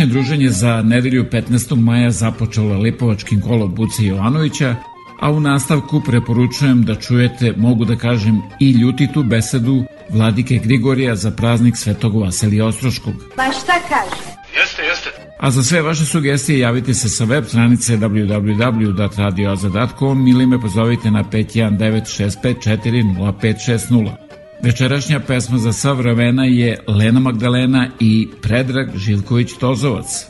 Godišnje druženje za nedelju 15. maja započelo Lipovačkim kolom Buce Jovanovića, a u nastavku preporučujem da čujete, mogu da kažem, i ljutitu besedu Vladike Grigorija za praznik Svetog Vasilija Ostroškog. Pa šta kaže? Jeste, jeste. A za sve vaše sugestije javite se sa web stranice www.radioazadat.com ili me pozovite na 519 654 0560. Večerašnja pesma za savremena je Lena Magdalena i Predrag Žilković Tozovac.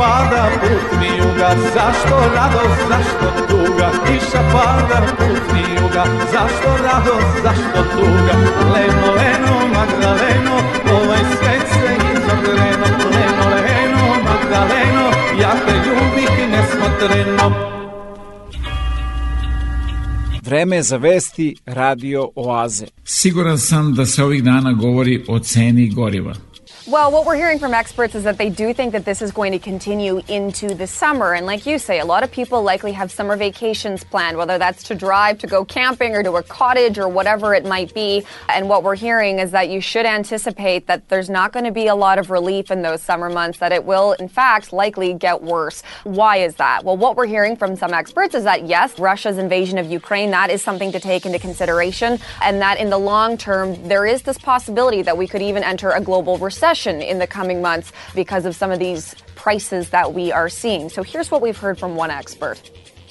pada, put mi juga, zašto radost, zašto tuga? Kiša pada, put mi juga, zašto radost, zašto tuga? Leno, leno, Magdaleno, ovaj svet se izokreno, leno, leno, Magdaleno, ja te ljubih nesmotreno. Vreme za vesti Radio Oaze. Siguran sam da se ovih dana govori o ceni goriva. Well, what we're hearing from experts is that they do think that this is going to continue into the summer. And like you say, a lot of people likely have summer vacations planned, whether that's to drive, to go camping, or to a cottage, or whatever it might be. And what we're hearing is that you should anticipate that there's not going to be a lot of relief in those summer months, that it will, in fact, likely get worse. Why is that? Well, what we're hearing from some experts is that, yes, Russia's invasion of Ukraine, that is something to take into consideration, and that in the long term, there is this possibility that we could even enter a global recession recession in the coming months because of some of these prices that we are seeing. So here's what we've heard from one expert.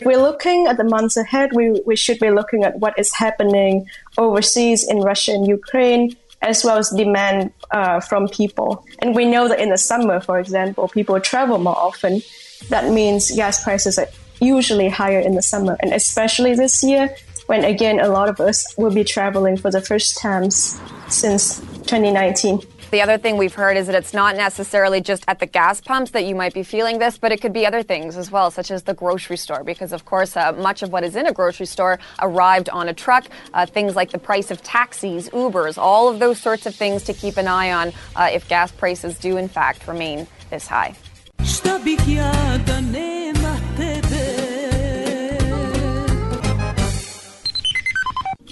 We're looking at the months ahead. We, we should be looking at what is happening overseas in Russia and Ukraine, as well as demand uh, from people. And we know that in the summer, for example, people travel more often. That means gas prices are usually higher in the summer, and especially this year, when again a lot of us will be traveling for the first times since 2019. The other thing we've heard is that it's not necessarily just at the gas pumps that you might be feeling this, but it could be other things as well, such as the grocery store, because of course, uh, much of what is in a grocery store arrived on a truck. Uh, things like the price of taxis, Ubers, all of those sorts of things to keep an eye on uh, if gas prices do in fact remain this high.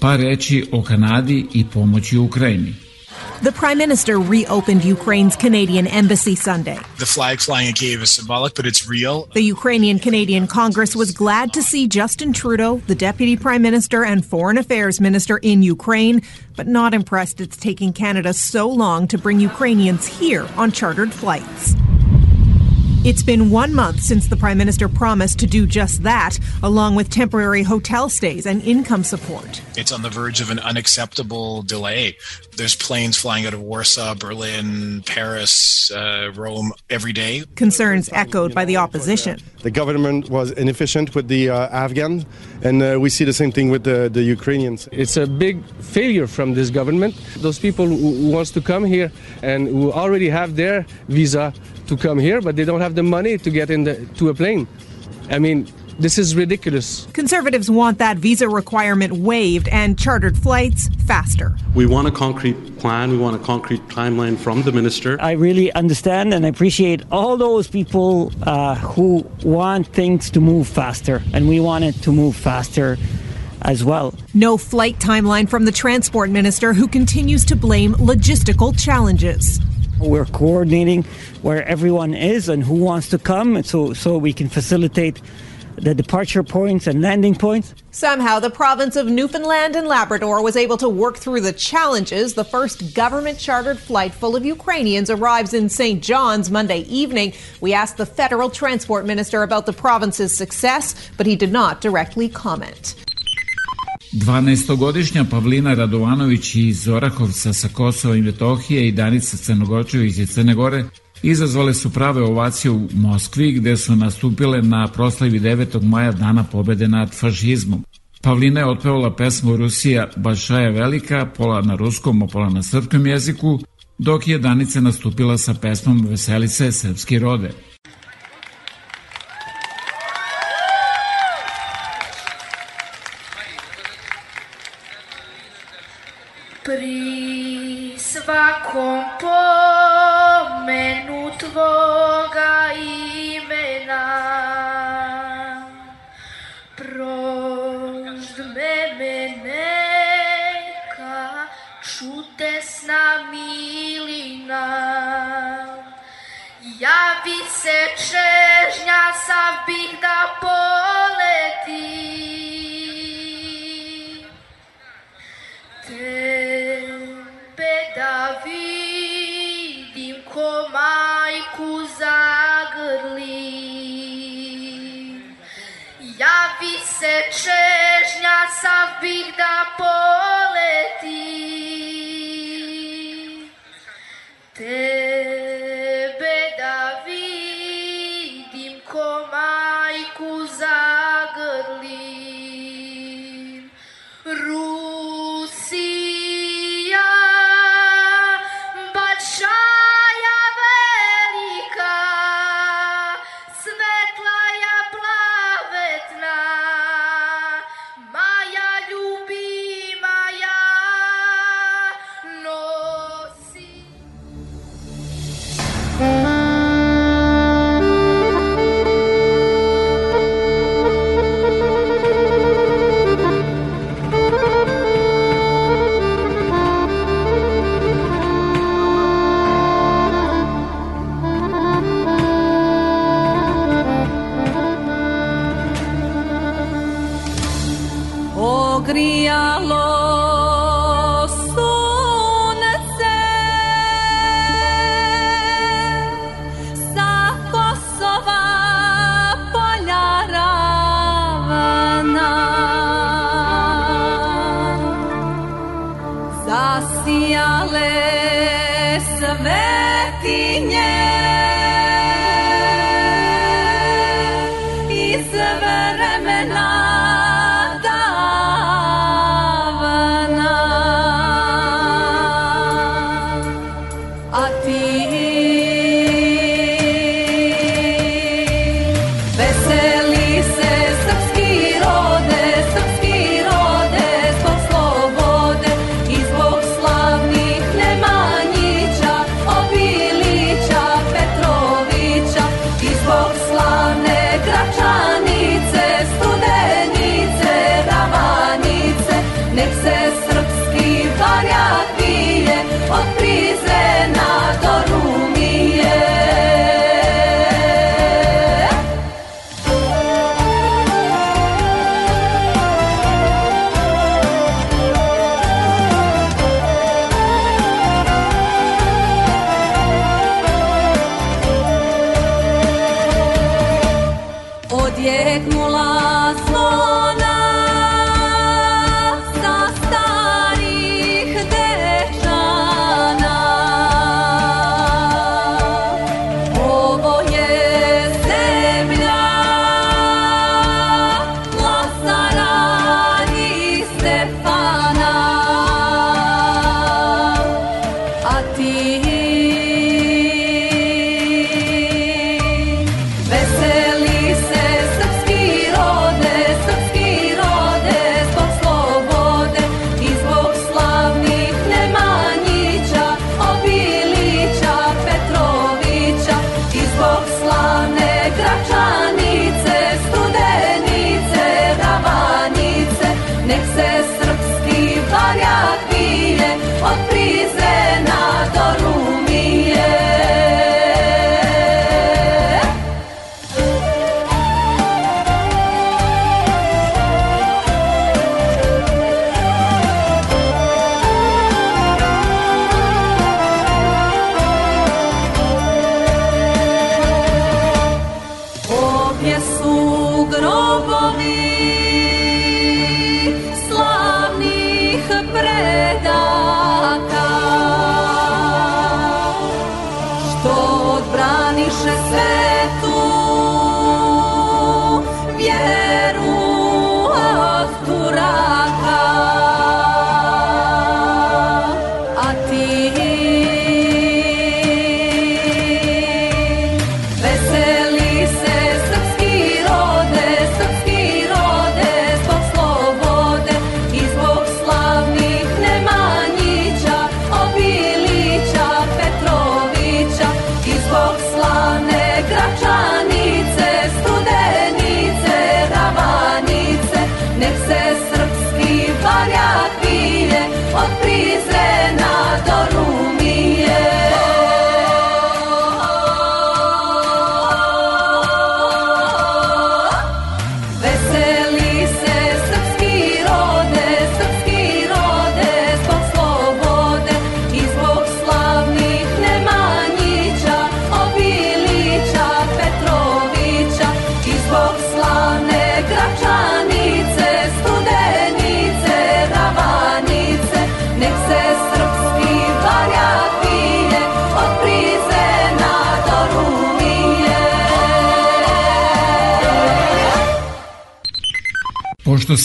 Pa reći o Kanadi i pomoći Ukrajini. The Prime Minister reopened Ukraine's Canadian embassy Sunday. The flag flying in Kiev is symbolic, but it's real. The Ukrainian Canadian Congress was glad to see Justin Trudeau, the Deputy Prime Minister and Foreign Affairs Minister in Ukraine, but not impressed it's taking Canada so long to bring Ukrainians here on chartered flights. It's been one month since the Prime Minister promised to do just that, along with temporary hotel stays and income support. It's on the verge of an unacceptable delay. There's planes flying out of Warsaw, Berlin, Paris, uh, Rome every day. Concerns echoed by the opposition. The government was inefficient with the uh, Afghans, and uh, we see the same thing with the, the Ukrainians. It's a big failure from this government. Those people who, who wants to come here and who already have their visa to come here, but they don't have the money to get in the, to a plane. I mean, this is ridiculous. Conservatives want that visa requirement waived and chartered flights faster. We want a concrete plan. We want a concrete timeline from the minister. I really understand and appreciate all those people uh, who want things to move faster, and we want it to move faster as well. No flight timeline from the transport minister, who continues to blame logistical challenges. We're coordinating where everyone is and who wants to come so, so we can facilitate the departure points and landing points. Somehow, the province of Newfoundland and Labrador was able to work through the challenges. The first government chartered flight full of Ukrainians arrives in St. John's Monday evening. We asked the federal transport minister about the province's success, but he did not directly comment. 12-godišnja Pavlina Radovanović iz Orahovca sa Kosova i Metohije i Danica Crnogorčević iz Crne Gore izazvale su prave ovacije u Moskvi gde su nastupile na proslavi 9. maja Dana pobede nad fašizmom. Pavlina je otpevala pesmu Rusija baša velika, pola na ruskom, a pola na srpskom jeziku, dok je Danica nastupila sa pesmom Veseli se, srpski rode. svoga imena Prozme me neka čutesna milina Javi se čežnja, sam bih da poleti Tebe da vidim majku zagrli. Javi se čežnja, sav bih da poleti. Te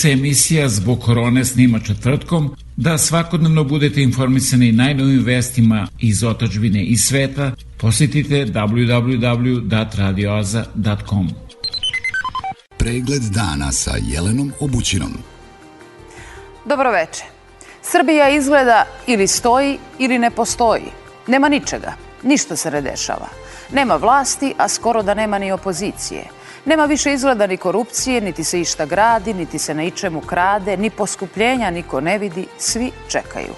se emisija zbog korone snima četvrtkom, da svakodnevno budete informisani najnovim vestima iz otačbine i sveta, posjetite www.radioaza.com. Pregled dana sa Jelenom Obućinom. Dobroveče. Srbija izgleda ili stoji ili ne postoji. Nema ničega. Ništa se ne dešava. Nema vlasti, a skoro da nema ni opozicije. Nema više izgleda ni korupcije, niti se išta gradi, niti se na ičemu krade, ni poskupljenja niko ne vidi, svi čekaju.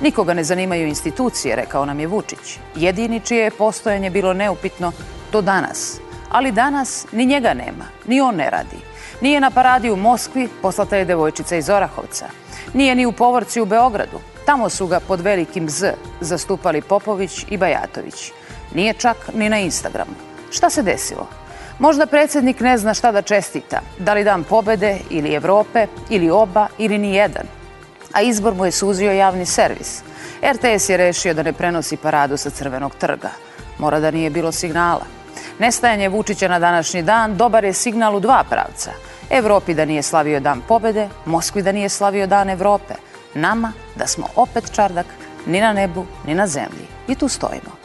Nikoga ne zanimaju institucije, rekao nam je Vučić. Jedini čije je postojanje bilo neupitno do danas. Ali danas ni njega nema, ni on ne radi. Nije na paradi u Moskvi, poslata je devojčica iz Orahovca. Nije ni u povorci u Beogradu. Tamo su ga pod velikim Z zastupali Popović i Bajatović. Nije čak ni na Instagramu. Šta se desilo? Možda predsednik ne zna šta da čestita, da li dan pobede ili Evrope, ili oba, ili ni jedan. A izbor mu je suzio javni servis. RTS je rešio da ne prenosi paradu sa Crvenog trga. Mora da nije bilo signala. Nestajanje Vučića na današnji dan dobar je signal u dva pravca. Evropi da nije slavio dan pobede, Moskvi da nije slavio dan Evrope. Nama da smo opet čardak ni na nebu, ni na zemlji. I tu stojimo.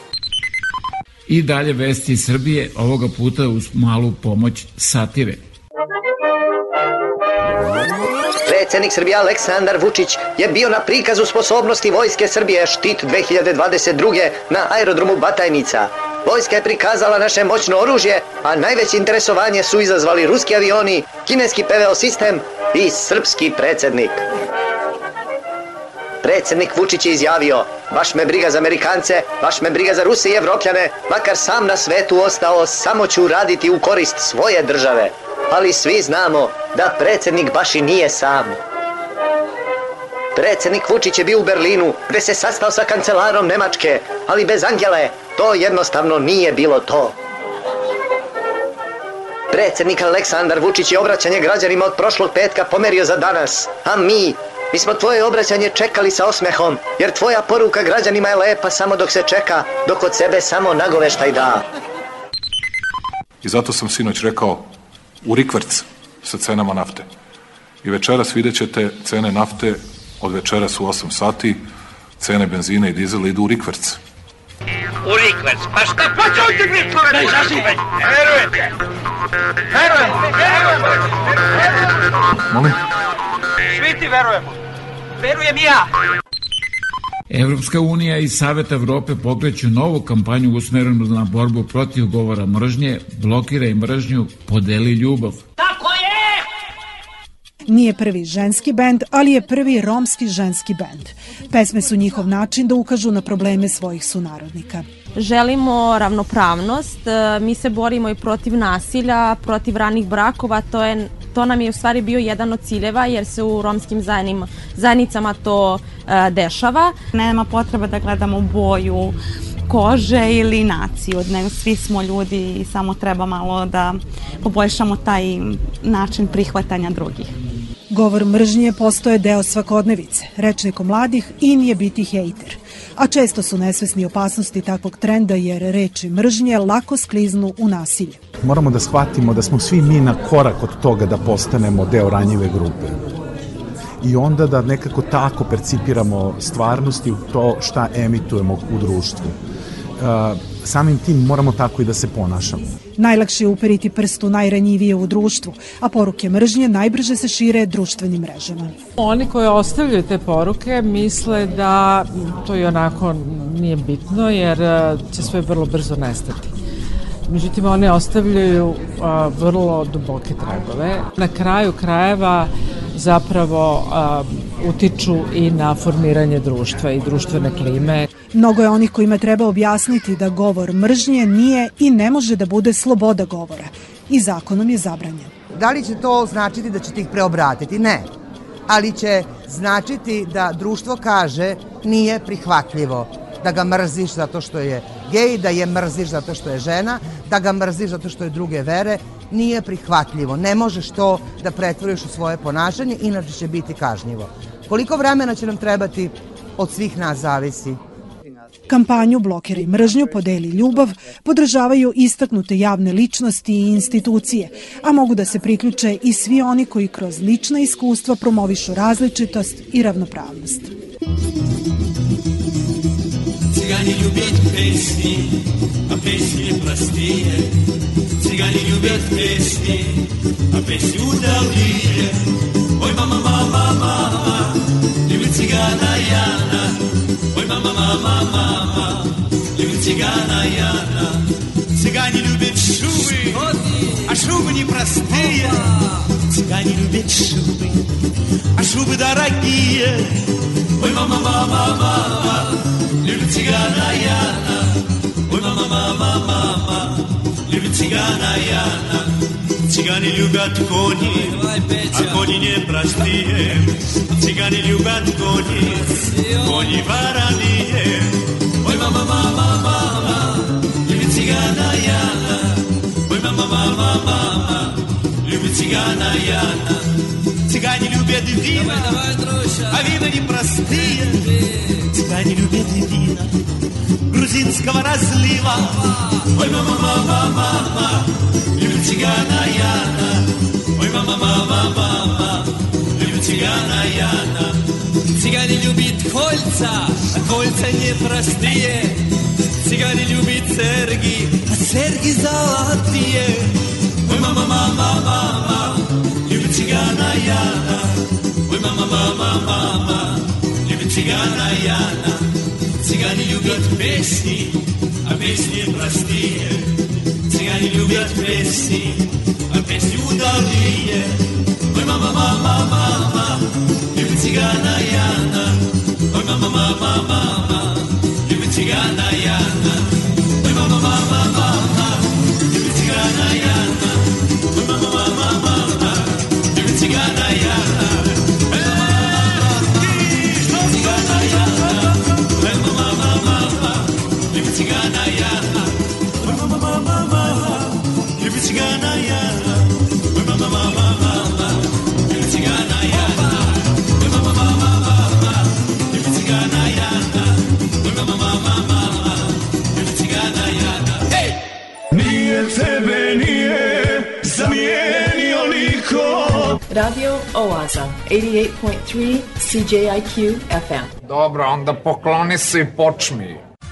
I dalje vesti iz Srbije, ovoga puta uz malu pomoć satire. Predsednik Srbije Aleksandar Vučić je bio na prikazu sposobnosti Vojske Srbije štit 2022. na aerodromu Batajnica. Vojska je prikazala naše moćno oružje, a najveće interesovanje su izazvali ruski avioni, kineski PVO sistem i srpski predsednik. Predsednik Vučić je izjavio, Vaš me briga za Amerikance, vaš me briga za Ruse i Evropljane, makar sam na svetu ostao, samo ću raditi u korist svoje države. Ali svi znamo da predsednik baš i nije sam. Predsednik Vučić je bio u Berlinu, gde se sastao sa kancelarom Nemačke, ali bez Angele to jednostavno nije bilo to. Predsednik Aleksandar Vučić je obraćanje građanima od prošlog petka pomerio za danas, a mi, Mi smo tvoje obraćanje čekali sa osmehom, jer tvoja poruka građanima je lepa samo dok se čeka, dok od sebe samo nagoveštaj da. I zato sam sinoć rekao, u rikvrc sa cenama nafte. I večeras vidjet ćete cene nafte od večeras u 8 sati, cene benzina i dizela idu u rikvrc. U rikvrc, pa šta hoće pa od rikvrc čovjek? Daj, zašli već. Verujete. Verujem! Verujemo. Molim? Svi ti verujemo verujem ja. Evropska unija i Savet Evrope pokreću novu kampanju usmerenu na borbu protiv govora mržnje, blokiraj mržnju, podeli ljubav. Tako je! Nije prvi ženski bend, ali je prvi romski ženski bend. Pesme su njihov način da ukažu na probleme svojih sunarodnika želimo ravnopravnost, e, mi se borimo i protiv nasilja, protiv ranih brakova, to, je, to nam je u stvari bio jedan od ciljeva jer se u romskim zajednim, zajednicama to e, dešava. Nema potreba da gledamo boju kože ili naciju, nego svi smo ljudi i samo treba malo da poboljšamo taj način prihvatanja drugih. Govor mržnje postoje deo svakodnevice. Rečniku mladih i nije biti hejter – a često su nesvesni opasnosti takvog trenda jer reči mržnje lako skliznu u nasilje. Moramo da shvatimo da smo svi mi na korak od toga da postanemo deo ranjive grupe i onda da nekako tako percipiramo stvarnosti u to šta emitujemo u društvu. Uh, samim tim moramo tako i da se ponašamo. Najlakše je uperiti prst u najranjivije u društvu, a poruke mržnje najbrže se šire društvenim mrežama. Oni koji ostavljaju te poruke misle da to i onako nije bitno jer e, će sve vrlo brzo nestati. Međutim, one ostavljaju a, e, vrlo duboke tragove. Na kraju krajeva zapravo a, e, utiču i na formiranje društva i društvene klime. Mnogo je onih kojima treba objasniti da govor mržnje nije i ne može da bude sloboda govora i zakonom je zabranjen. Da li će to značiti da ćete ih preobratiti? Ne. Ali će značiti da društvo kaže nije prihvatljivo da ga mrziš zato što je gej, da je mrziš zato što je žena, da ga mrziš zato što je druge vere, nije prihvatljivo. Ne možeš to da pretvoriš u svoje ponašanje, inače će biti kažnjivo. Koliko vremena će nam trebati, od svih nas zavisi. Kampanju Blokiraj mržnju, podeli ljubav podržavaju istaknute javne ličnosti i institucije, a mogu da se priključe i svi oni koji kroz lična iskustva promovišu različitost i ravnopravnost. Cigani ljubit pesmi, a pesmi plastije. Cigani ljubit pesmi, a pesmi udavlije. Oj mama, mama, mama, ljubi cigana Jana, мама, мама, мама, любит цыгана Яна. Цыгане любят шубы, а шубы непростые. Цыгане любят шубы, а шубы дорогие. Ой, мама, мама, мама, любит цыгана Яна. Ой, мама, мама, мама, любит цыгана Яна. Цыгане любят кони, а кони не простые. Цыгане любят кони, кони вороные. Ой, мама, мама, мама, любит цыгана Яна. Ой, мама, мама, мама, любит цыгана Яна. Цыгане любят вина, давай, давай, а вина не простые. Цыгане любят вина грузинского разлива. Ой, мама, мама, мама, любит цыгана Яна. Ой, мама, мама, мама, любит цыгана Яна. Цыгане любит кольца, а кольца непростые. Цыгане любит серги, а серги золотые. Ой, мама, мама, мама, Tzigana Yana. Oi mama mama mama, liebe Tzigana Yana. Цыгане любят песни, а песни простые. Цыгане любят песни, а песни удалые. Ой, мама, мама, мама, любит цыгана Яна. Ой, мама, мама, мама, любит цыгана Яна. Nalaza, 88.3 CJIQ FM. Dobro, onda pokloni se i počmi.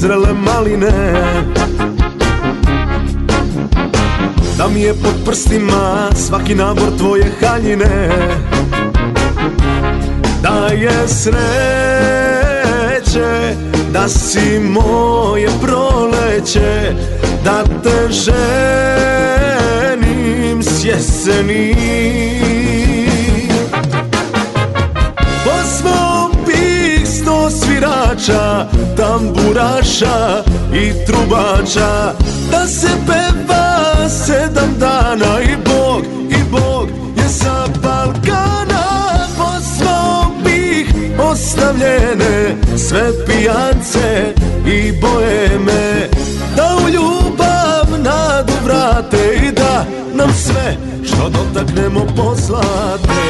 nezrele maline Da mi je pod prstima svaki nabor tvoje haljine Da je sreće, da si moje proleće Da te ženim s jeseni svirača, tamburaša i trubača Da se peva sedam dana i Bog, i Bog je sa Balkana Poslao bih ostavljene sve pijance i boeme Da u ljubav nadu vrate i da nam sve što dotaknemo pozlate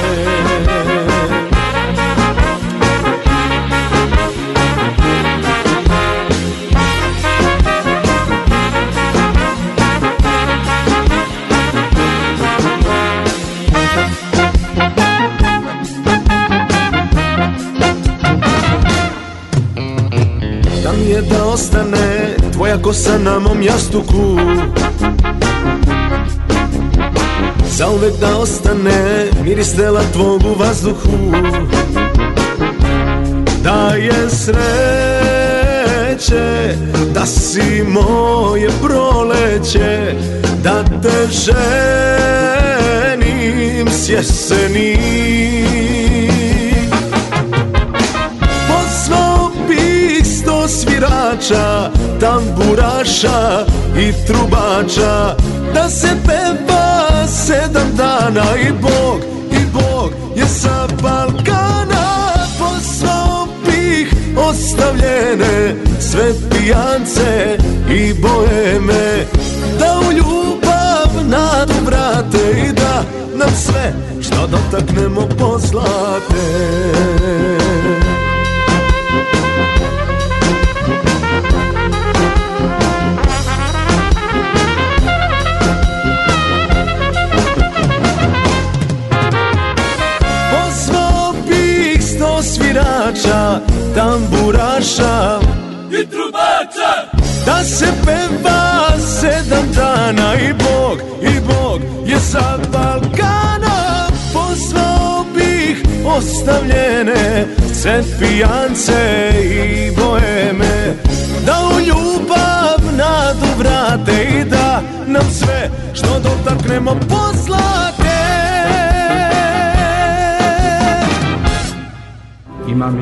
Moja kosa na mom jastuku Zauvek da ostane miris tela tvog u vazduhu Da je sreće, da si moje proleće Da te ženim s jeseni Pozvao bih sto svirača tamburaša i trubača Da se peva sedam dana i Bog, i Bog je sa Balkana Poslao bih ostavljene sve pijance i boeme Da u ljubav nadu vrate i da nam sve što dotaknemo poslate tamburaša i trubača Da se peva sedam dana i Bog, i Bog je sa Balkana Pozvao bih ostavljene sve pijance i boeme Da u ljubav nadu vrate i da nam sve što dotaknemo poslat i mam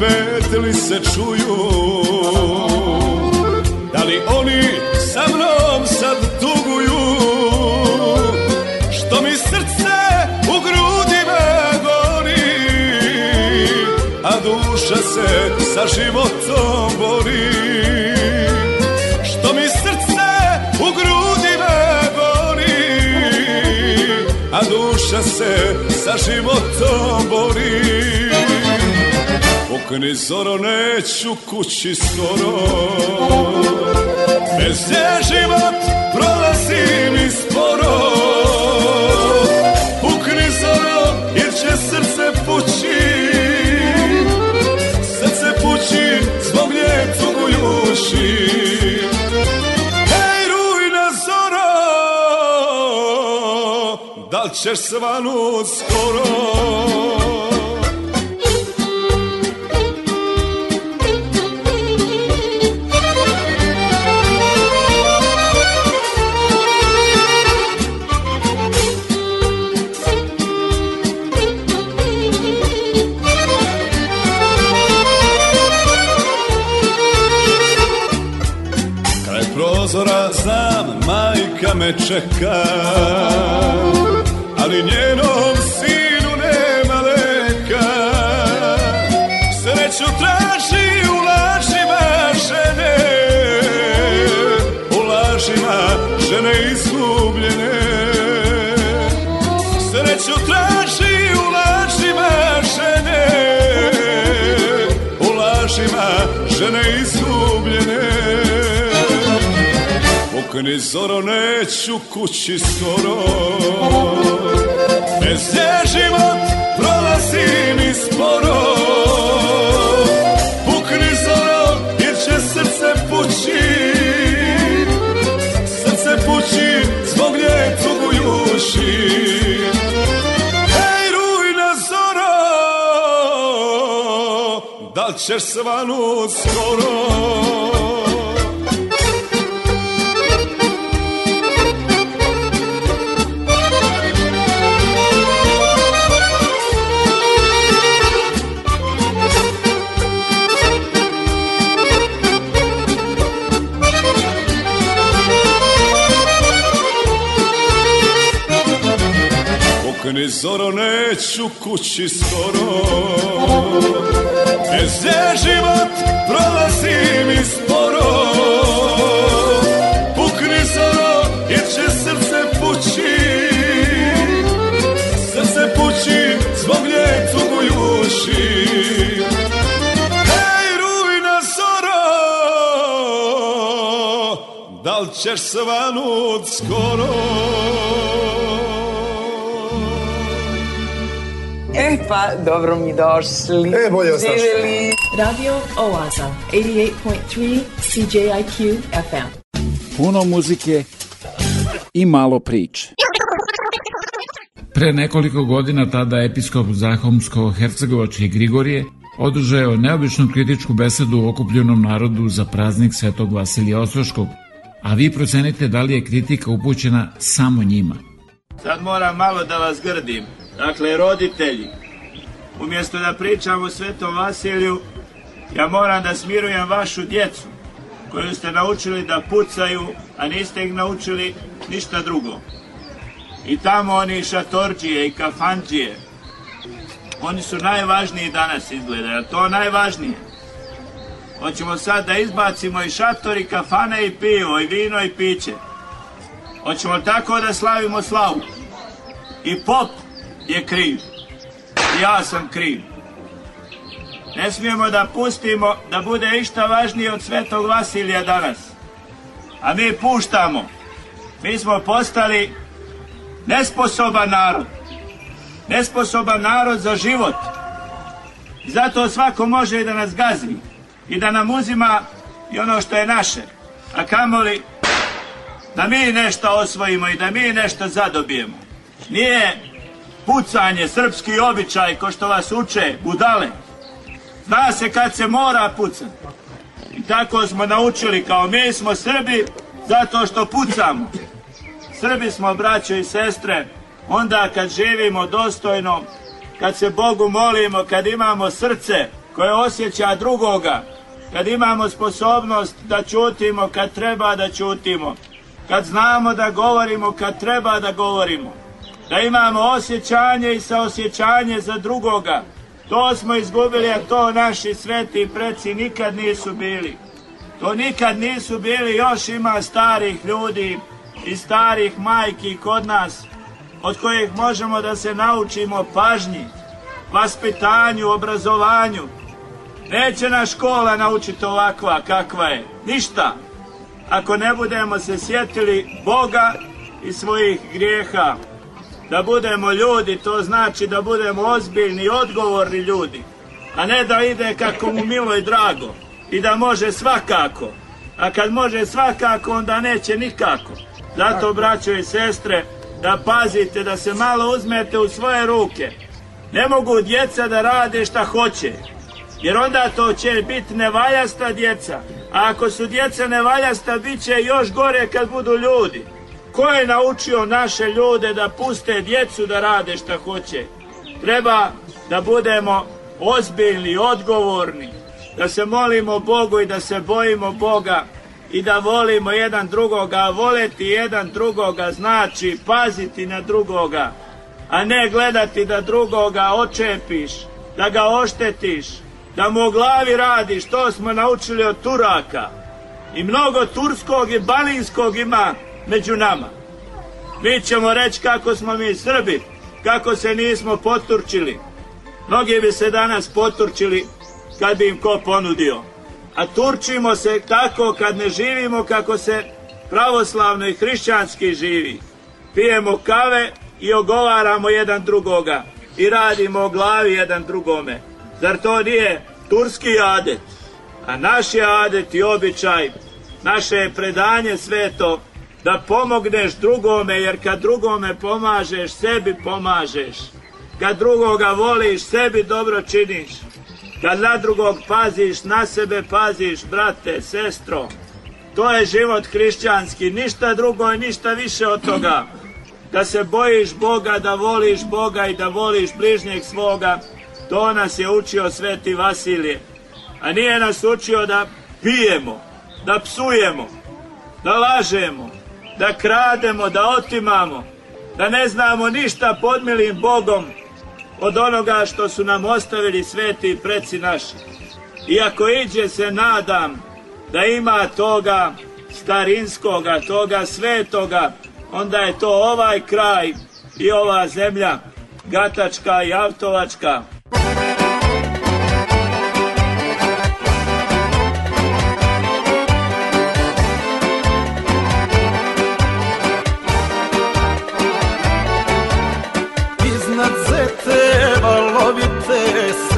petli se čuju Da li oni sa mnom sad tuguju Što mi srce u grudima gori A duša se sa životom bori Što mi srce u grudima gori A duša se sa životom bori Pokni zoro, neću kući skoro Bez nje život prolazi mi sporo Pukni zoro, jer će srce pući Srce pući, zbog nje tugujuši Hej, rujna zoro Da li ćeš svanu skoro me čeka Ali njenom sinu nema leka Sreću traži u lažima žene U lažima žene izgubljene Sreću traži u lažima žene U lažima žene izgubljene ni zoro neću kući skoro Bez nje život prolazi mi sporo Pukni zoro jer će srce pući Srce pući zbog nje tugujuši Hej rujna zoro Da ćeš svanut skoro Ni zoro neću kući skoro Bez život prolazi mi sporo Pukni zoro jer će srce pući Srce pući zbog nje tugujuši Hej rujna zoro Dal ćeš svanut skoro Em pa, dobro mi došli. E, bolje ostaš. Radio Oaza, 88.3 CJIQ FM. Puno muzike i malo priče. Pre nekoliko godina tada episkop Zahomsko-Hercegovački Grigorije održao neobičnu kritičku besedu u okupljenom narodu za praznik Svetog Vasilija Ostroškog, a vi procenite da li je kritika upućena samo njima. Sad moram malo da vas grdim dakle roditelji. Umjesto da pričam o svetom vasilju, ja moram da smirujem vašu djecu koju ste naučili da pucaju, a niste ih naučili ništa drugo. I tamo oni šatorđije i kafanđije, oni su najvažniji danas izgleda, je to najvažnije? Hoćemo sad da izbacimo i šatori, kafane i pivo i vino i piće. Hoćemo tako da slavimo slavu. I pop je kriv. Ja sam kriv. Ne smijemo da pustimo da bude išta važnije od svetog Vasilija danas. A mi puštamo. Mi smo postali nesposoban narod. Nesposoban narod za život. Zato svako može i da nas gazi i da nam uzima i ono što je naše. A kamoli da mi nešto osvojimo i da mi nešto zadobijemo. Nije pucanje, srpski običaj, ko što vas uče, budale. Zna se kad se mora pucati. I tako smo naučili, kao mi smo Srbi, zato što pucamo. Srbi smo, braćo i sestre, onda kad živimo dostojno, kad se Bogu molimo, kad imamo srce koje osjeća drugoga, kad imamo sposobnost da čutimo kad treba da čutimo, kad znamo da govorimo kad treba da govorimo, da imamo osjećanje i saosjećanje za drugoga. To smo izgubili, a to naši sveti preci nikad nisu bili. To nikad nisu bili, još ima starih ljudi i starih majki kod nas, od kojih možemo da se naučimo pažnji, vaspitanju, obrazovanju. Neće nas škola naučiti ovakva kakva je, ništa, ako ne budemo se sjetili Boga i svojih grijeha da budemo ljudi, to znači da budemo ozbiljni i odgovorni ljudi, a ne da ide kako mu milo i drago i da može svakako, a kad može svakako onda neće nikako. Zato, braćo i sestre, da pazite, da se malo uzmete u svoje ruke. Ne mogu djeca da rade šta hoće, jer onda to će biti nevaljasta djeca, a ako su djeca nevaljasta, bit će još gore kad budu ljudi. Ko je naučio naše ljude da puste djecu da rade šta hoće? Treba da budemo ozbiljni, odgovorni, da se molimo Bogu i da se bojimo Boga i da volimo jedan drugoga, a voleti jedan drugoga znači paziti na drugoga, a ne gledati da drugoga očepiš, da ga oštetiš, da mu u glavi radiš, to smo naučili od Turaka. I mnogo turskog i balinskog ima među nama. Mi ćemo reći kako smo mi Srbi, kako se nismo poturčili. Mnogi bi se danas poturčili kad bi im ko ponudio. A turčimo se tako kad ne živimo kako se pravoslavno i hrišćanski živi. Pijemo kave i ogovaramo jedan drugoga i radimo o glavi jedan drugome. Zar to nije turski adet? A naš je adet i običaj, naše je predanje sveto da pomogneš drugome, jer kad drugome pomažeš, sebi pomažeš. Kad drugoga voliš, sebi dobro činiš. Kad na drugog paziš, na sebe paziš, brate, sestro. To je život hrišćanski, ništa drugo i ništa više od toga. Da se bojiš Boga, da voliš Boga i da voliš bližnjeg svoga, to nas je učio sveti Vasilije. A nije nas učio da pijemo, da psujemo, da lažemo, da krademo, da otimamo, da ne znamo ništa pod milim Bogom od onoga što su nam ostavili sveti preci naši. Iako iđe se nadam da ima toga starinskoga, toga svetoga, onda je to ovaj kraj i ova zemlja, Gatačka i Avtovačka,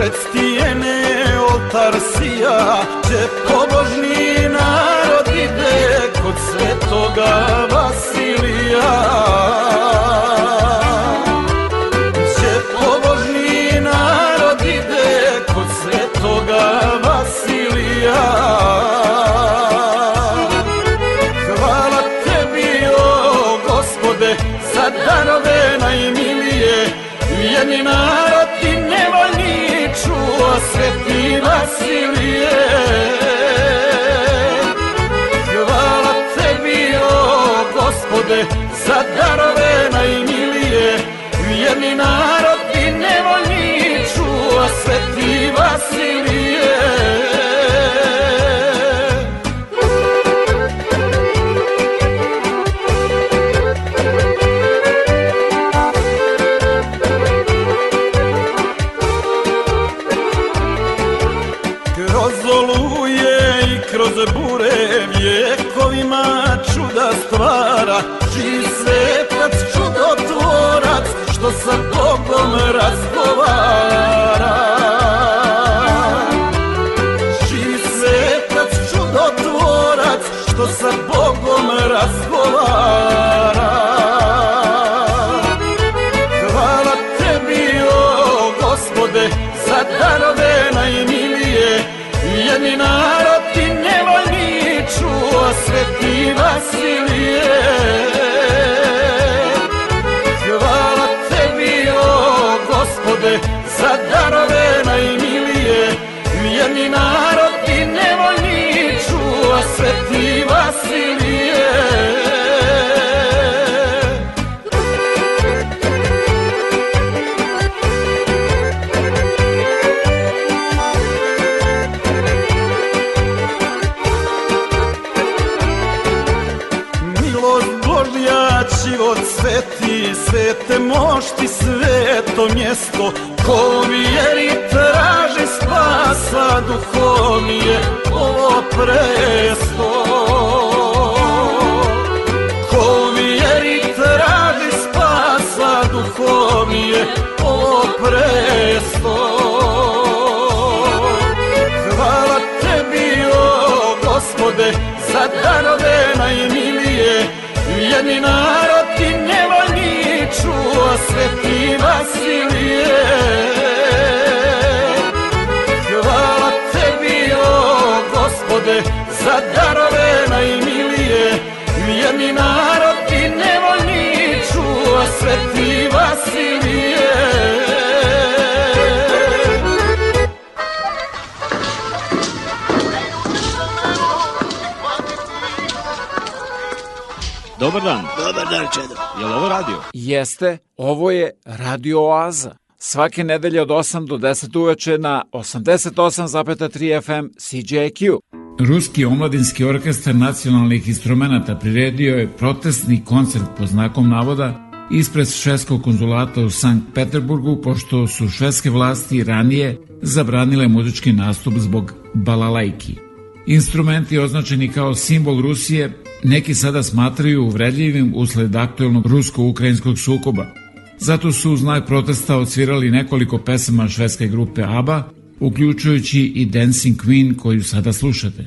Pred stijene oltarsija Gdje pobožni narod ide Kod svetoga Vasilija высоко был мы разбит. i narod i nevoljni čuva sveti Vasilije Milost Božja život sveti, svete mošti, sveto mjesto mi je ovo presto Ko mi je rit radi spasa duho mi je ovo Hvala tebi o gospode za darove najmilije Jedni narod ti njeva niču Sveti Vasilije nagrade za darove najmilije Vjerni narod i nevoljni čuva sveti Vasilije Dobar dan. Dobar dan, Čedo. Je li ovo radio? Jeste, ovo je Radio Oaza svake nedelje od 8 do 10 uveče na 88,3 FM CJQ. Ruski omladinski orkestar nacionalnih instrumenta priredio je protestni koncert po znakom navoda ispred švedskog konzulata u Sankt Peterburgu, pošto su švedske vlasti ranije zabranile muzički nastup zbog balalajki. Instrumenti označeni kao simbol Rusije neki sada smatraju uvredljivim usled aktuelnog rusko-ukrajinskog sukoba. Zato su u znak protesta odsvirali nekoliko pesama švedske grupe ABBA, uključujući i Dancing Queen koju sada slušate.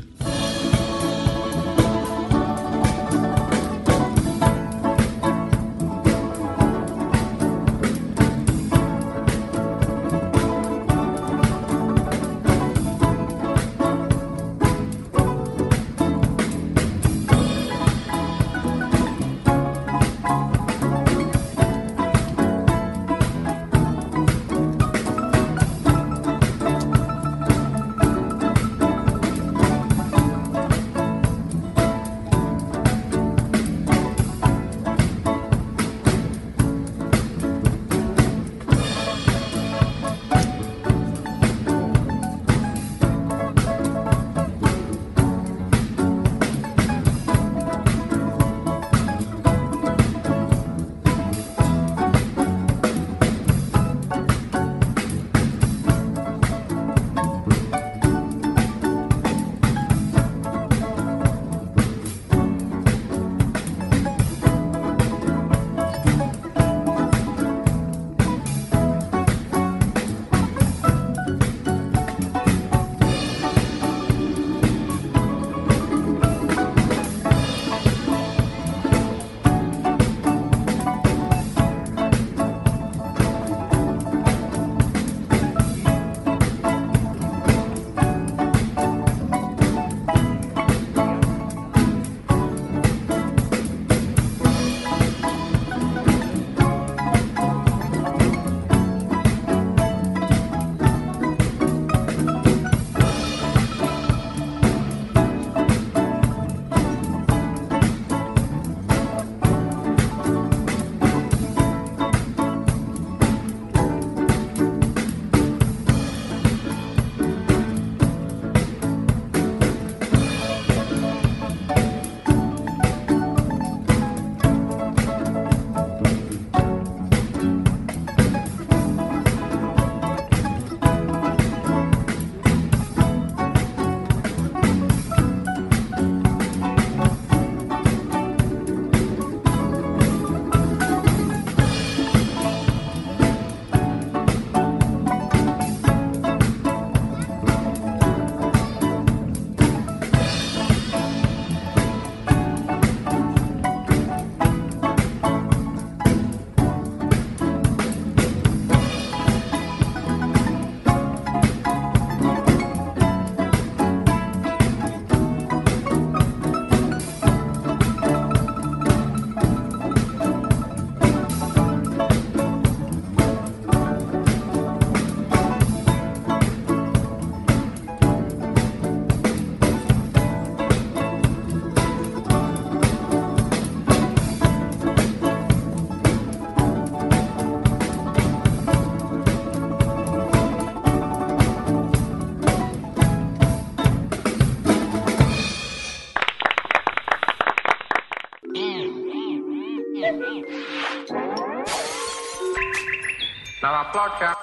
clock out.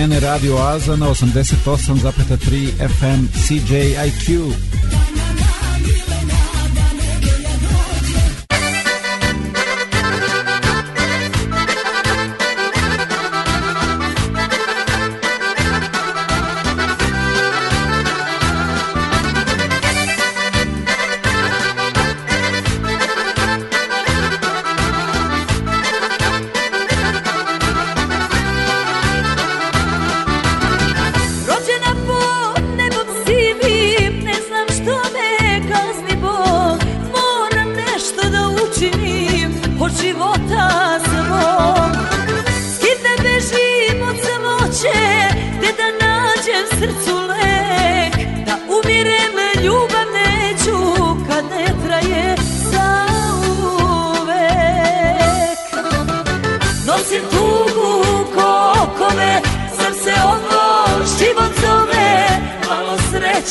mene Radio Aza na 88,3 FM CJIQ.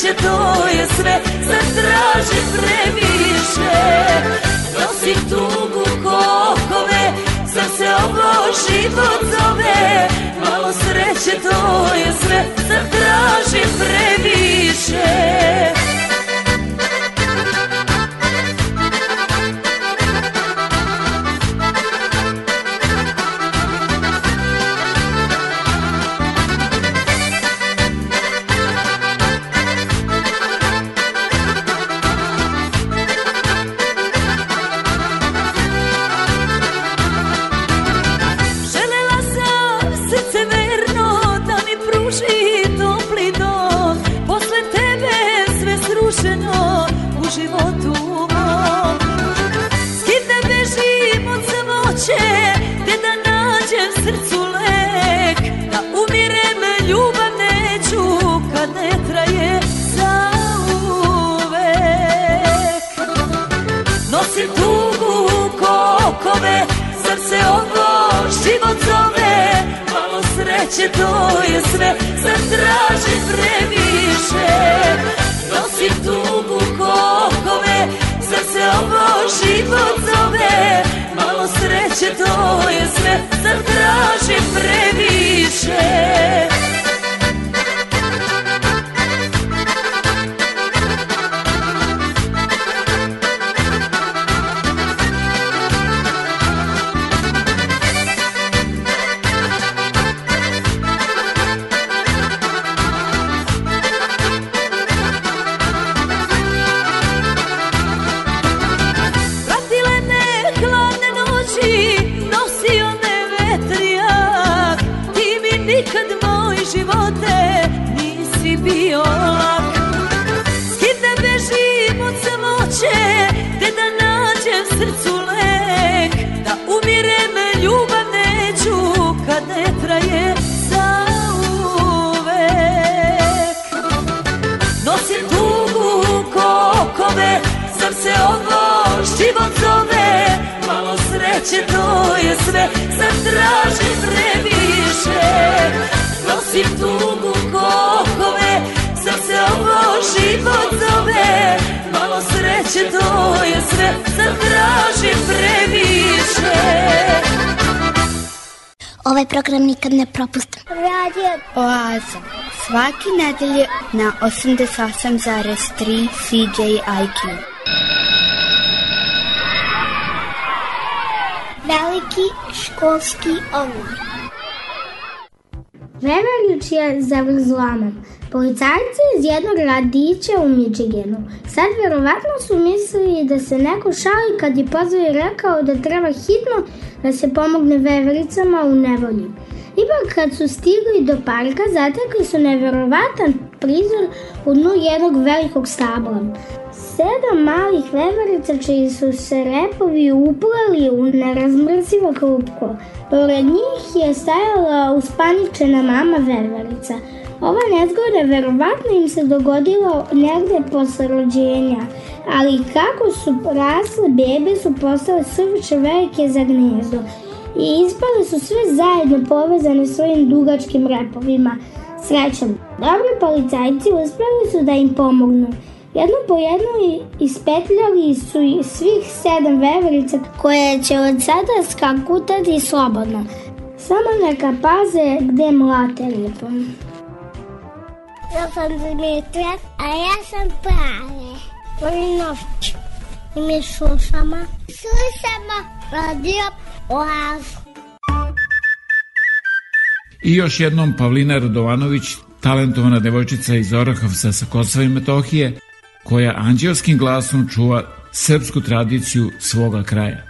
sreće to je sve Sad traže previše Nosi tugu kokove Sad se ovo život zove Malo sreće to je sve Sad traže previše je sve, sad traži previše Nosi tugu kokove, sad se ovo život zove Malo sreće to je sve, sad traži previše program nikad ne propustim. Radio Oaza. Svaki nedelje na 88,3 CJIQ. Veliki školski omor. Vevernič je za zlomom. Policajci iz jednog radića u Michiganu. Sad verovatno su mislili da se neko šali kad je pozvao i rekao da treba hitno da se pomogne vevericama u nevolji. Ipak kad su stigli do parka, zatekli su neverovatan prizor u dnu jednog velikog stabla. Sedam malih veverica čiji su se repovi uplali u nerazmrzivo klupko. Pored njih je stajala uspaničena mama veverica. Ova nezgoda verovatno im se dogodila negde posle rođenja ali kako su rasle bebe su postale suviše velike za gnezdo i ispale su sve zajedno povezane svojim dugačkim repovima. Srećom, dobri policajci uspeli su da im pomognu. Jedno po jedno ispetljali su svih sedam veverica koje će od sada skakutati slobodno. Samo neka paze gde mlate ribom. Ja sam Dimitra, a ja sam Prave. Oinović. I mi slušamo. Slušamo radio Oaz. I još jednom Pavlina Radovanović, talentovana devojčica iz Orahovca sa Kosova i Metohije, koja anđelskim glasom čuva srpsku tradiciju svoga kraja.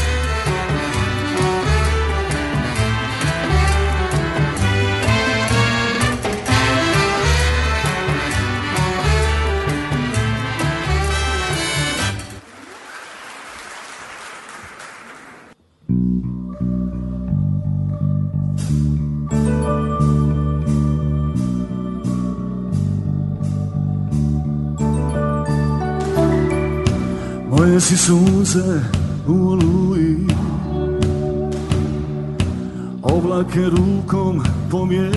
Moje si suze u oluji Oblake rukom pomjeriš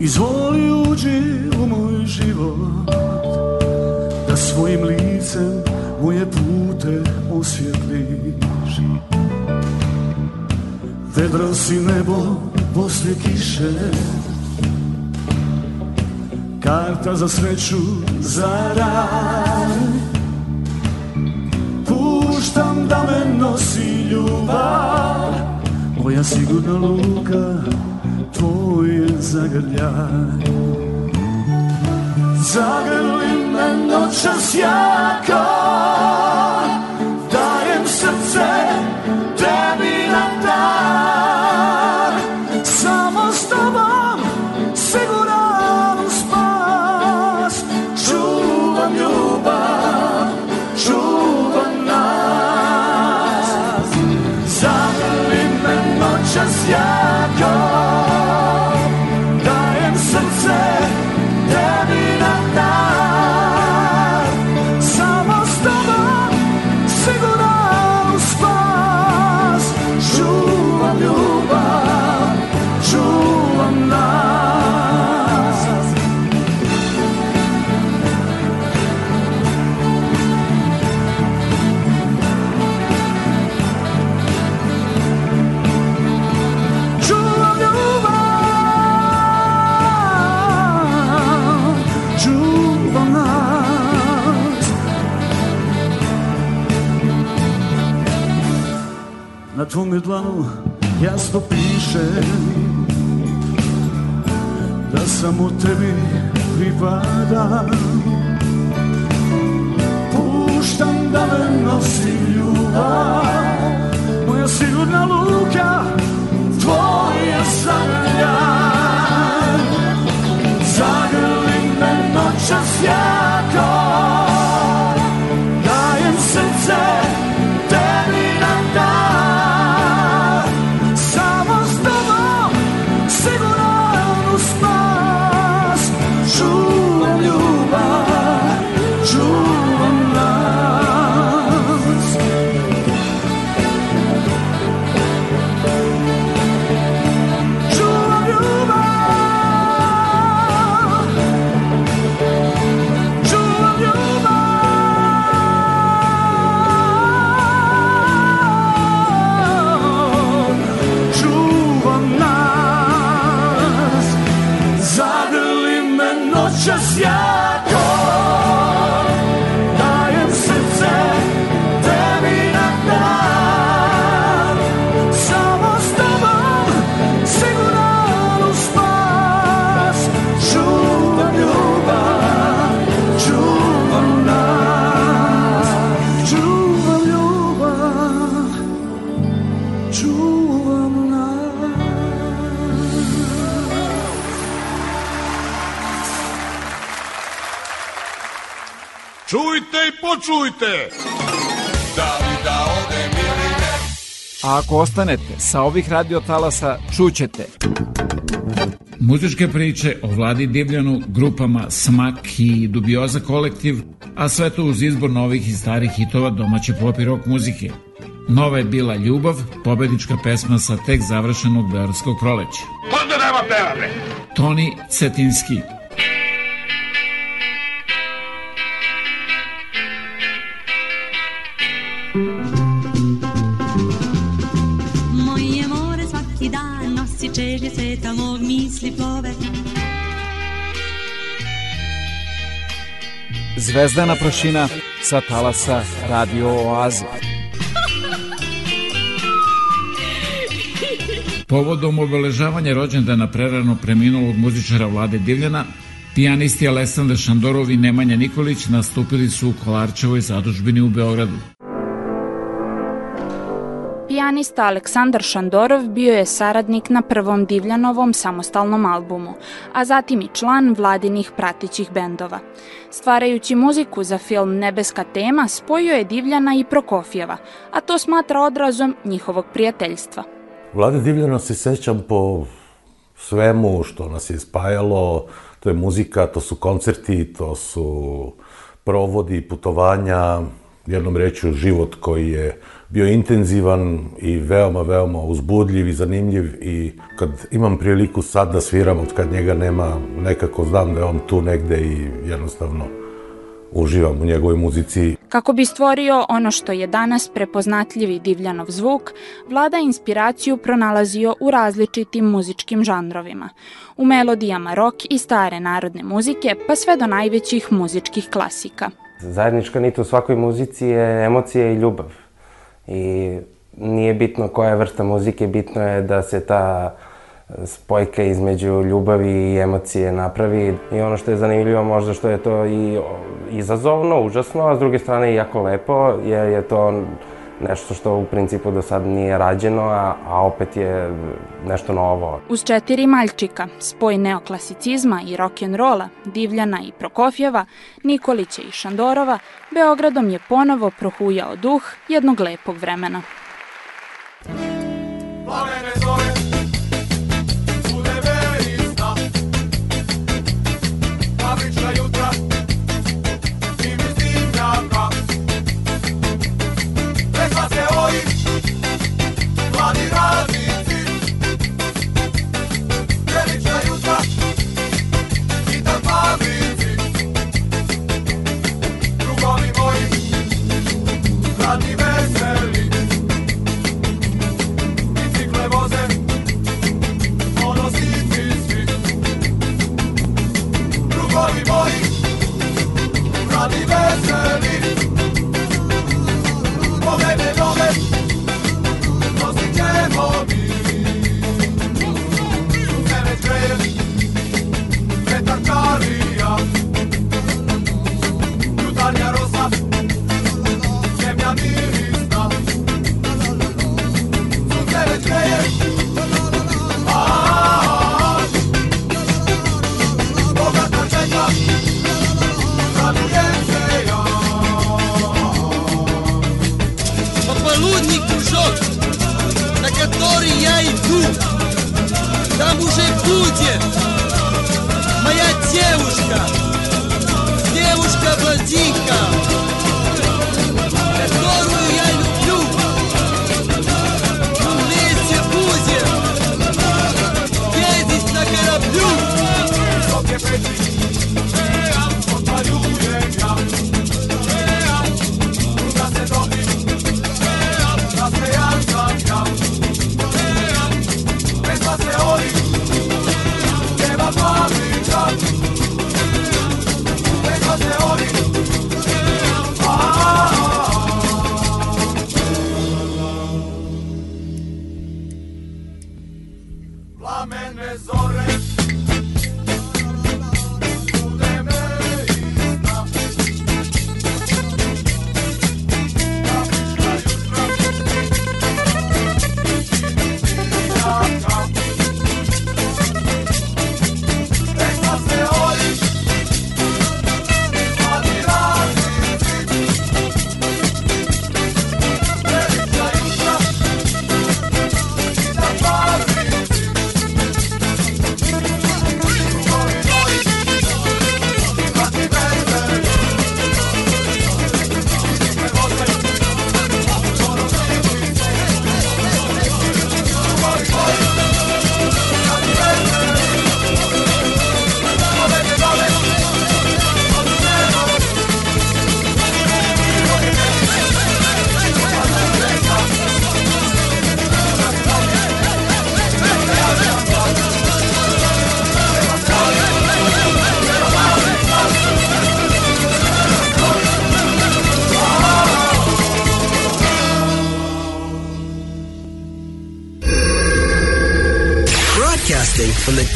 Izvoli uđi u moj život Da svojim licem moje pute osvjetliš Vedro si nebo posle kiše Karta za sreću, za raj Puštam da me nosi ljubav Moja sigurna luka, tvoj je zagrljaj Zagrli me noćas jako Dajem srce tebi tome dlanu jasno piše Da samo tebi pripadam Puštam da me nosi ljubav Moja sigurna luka Tvoja sanja Čujte! Da li da odem ili ne? A ako ostanete, sa ovih radio talasa čućete. Muzičke priče o Vladi Divljanu, grupama Smak i Dubioza kolektiv, a sve to uz izbor novih i starih hitova domaće pop i rock muzike. Nova je bila Ljubav, pobednička pesma sa tek završenog Beorskog proleća. Pozdrava peva, Toni Cetinski, misli plove Zvezdana prašina sa talasa Radio Oaze. Povodom obeležavanja rođendana prerano preminulog muzičara Vlade Divljana, pijanisti Aleksandar Šandorov i Nemanja Nikolić nastupili su u Kolarčevoj zadužbini u Beogradu pijanista Aleksandar Šandorov bio je saradnik na prvom Divljanovom samostalnom albumu, a zatim i član vladinih pratićih bendova. Stvarajući muziku za film Nebeska tema, spojio je Divljana i Prokofjeva, a to smatra odrazom njihovog prijateljstva. Vlade Divljana se sećam po svemu što nas je spajalo, to je muzika, to su koncerti, to su provodi, putovanja, jednom rečju život koji je uh, bio intenzivan i veoma, veoma uzbudljiv i zanimljiv i kad imam priliku sad da sviram, od kad njega nema, nekako znam da je on tu negde i jednostavno uživam u njegovoj muzici. Kako bi stvorio ono što je danas prepoznatljivi divljanov zvuk, Vlada inspiraciju pronalazio u različitim muzičkim žanrovima. U melodijama rock i stare narodne muzike, pa sve do najvećih muzičkih klasika. Zajednička nit u svakoj muzici je emocija i ljubav I nije bitno koja je vrsta muzike, bitno je da se ta spojka između ljubavi i emocije napravi. I ono što je zanimljivo možda što je to i izazovno, užasno, a s druge strane i jako lepo, jer je to nešto što u principu do sad nije rađeno, a, a opet je nešto novo. Uz četiri maljčika, spoj neoklasicizma i rock'n'rolla, Divljana i Prokofjeva, Nikolića i Šandorova, Beogradom je ponovo prohujao duh jednog lepog vremena. Plamene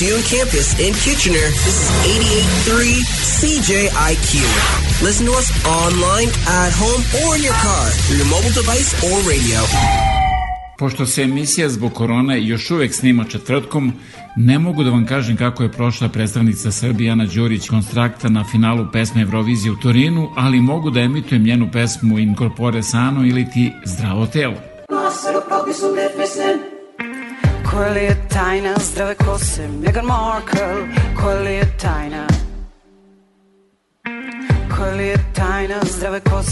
Dune campus in Kitchener. This is 88.3 CJIQ. Listen to us online, at home, or in your car through your mobile device or radio. Pošto se emisija zbog korone još uvek snima četvrtkom, ne mogu da vam kažem kako je prošla predstavnica Srbije Ana Đurić konstrakta na finalu pesme Eurovizije u Torinu, ali mogu da emitujem njenu pesmu Incorpore Sano ili ti Zdravo telo. Koja li je tajna zdrave ko se Meghan Markle Koja li je tajna Koja li Zdrave kose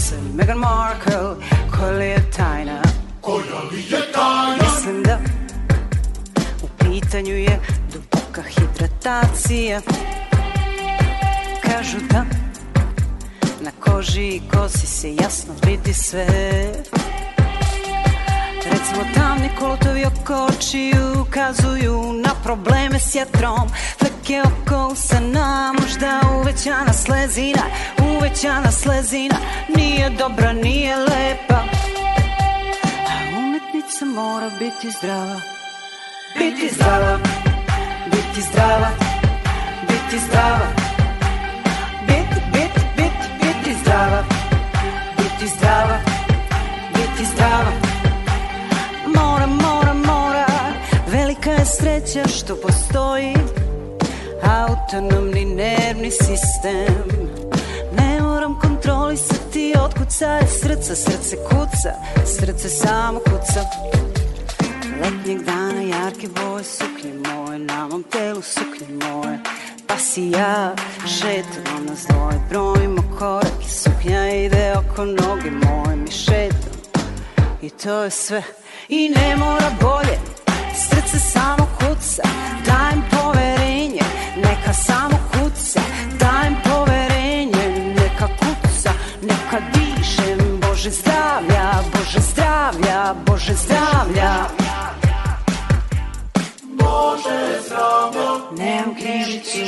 vetrom Fleke oko usana, možda uvećana slezina Uvećana slezina, nije dobra, nije lepa A umetnica mora biti zdrava Biti zdrava, biti zdrava, biti zdrava Biti, biti, biti, biti zdrava Biti zdrava, biti zdrava sreća što postoji autonomni nervni sistem Ne moram kontrolisati otkud je srca, srce kuca, srce samo kuca Letnjeg dana jarke boje, suknje moje, na mom telu suknje moje Pa si ja šetam na zloje, brojimo korake, suknja ide oko noge moje Mi šetam i to je sve i ne mora bolje Srce samo kuca, dajem poverenje Neka samo kuca, dajem poverenje Neka kuca, neka dišem Bože zdravlja, Bože zdravlja, Bože zdravlja Bože zdravlja Nemam križicu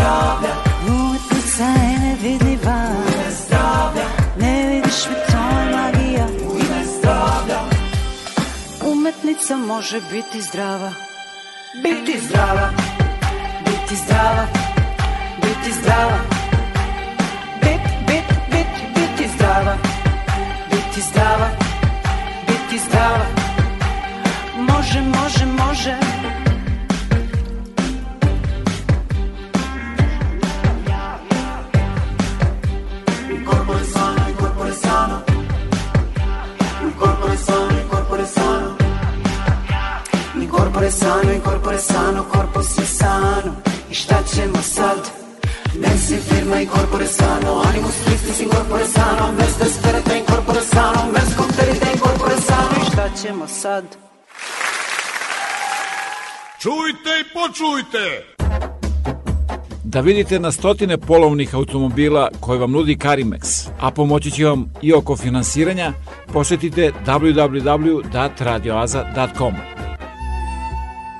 zdravlja Lumetna saje nevidljiva U ime zdravlja Ne vidiš mi to je magija U ime zdravlja Umetnica može biti zdrava Biti zdrava Biti zdrava Biti zdrava Bit, bit, bit, biti zdrava Biti zdrava Biti zdrava Može, može, može Corpore sano in corpore sano, corpo si sano I šta ćemo sad? Nancy firma in corpore sano Animus tristis in corpore sano Vesta sperata in corpore sano Vers kopterita in corpore sano I šta ćemo sad? Čujte i počujte! Da vidite na stotine polovnih automobila koje vam nudi Karimex, a pomoći će vam i oko finansiranja, posetite www.radioaza.com.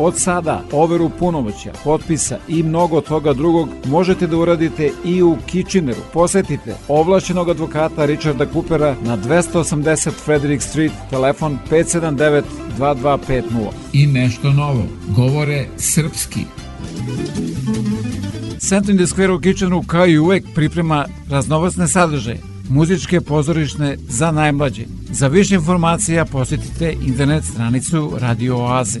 Od sada overu punomoćja, potpisa i mnogo toga drugog možete da uradite i u Kitcheneru. Posetite ovlašenog advokata Richarda Coopera na 280 Frederick Street, telefon 579 2250. I nešto novo. Govore srpski. Centar in the Square u Kitchenu kao i uvek priprema raznovacne sadržaje, muzičke pozorišne za najmlađe. Za više informacija posetite internet stranicu Radio Oaze.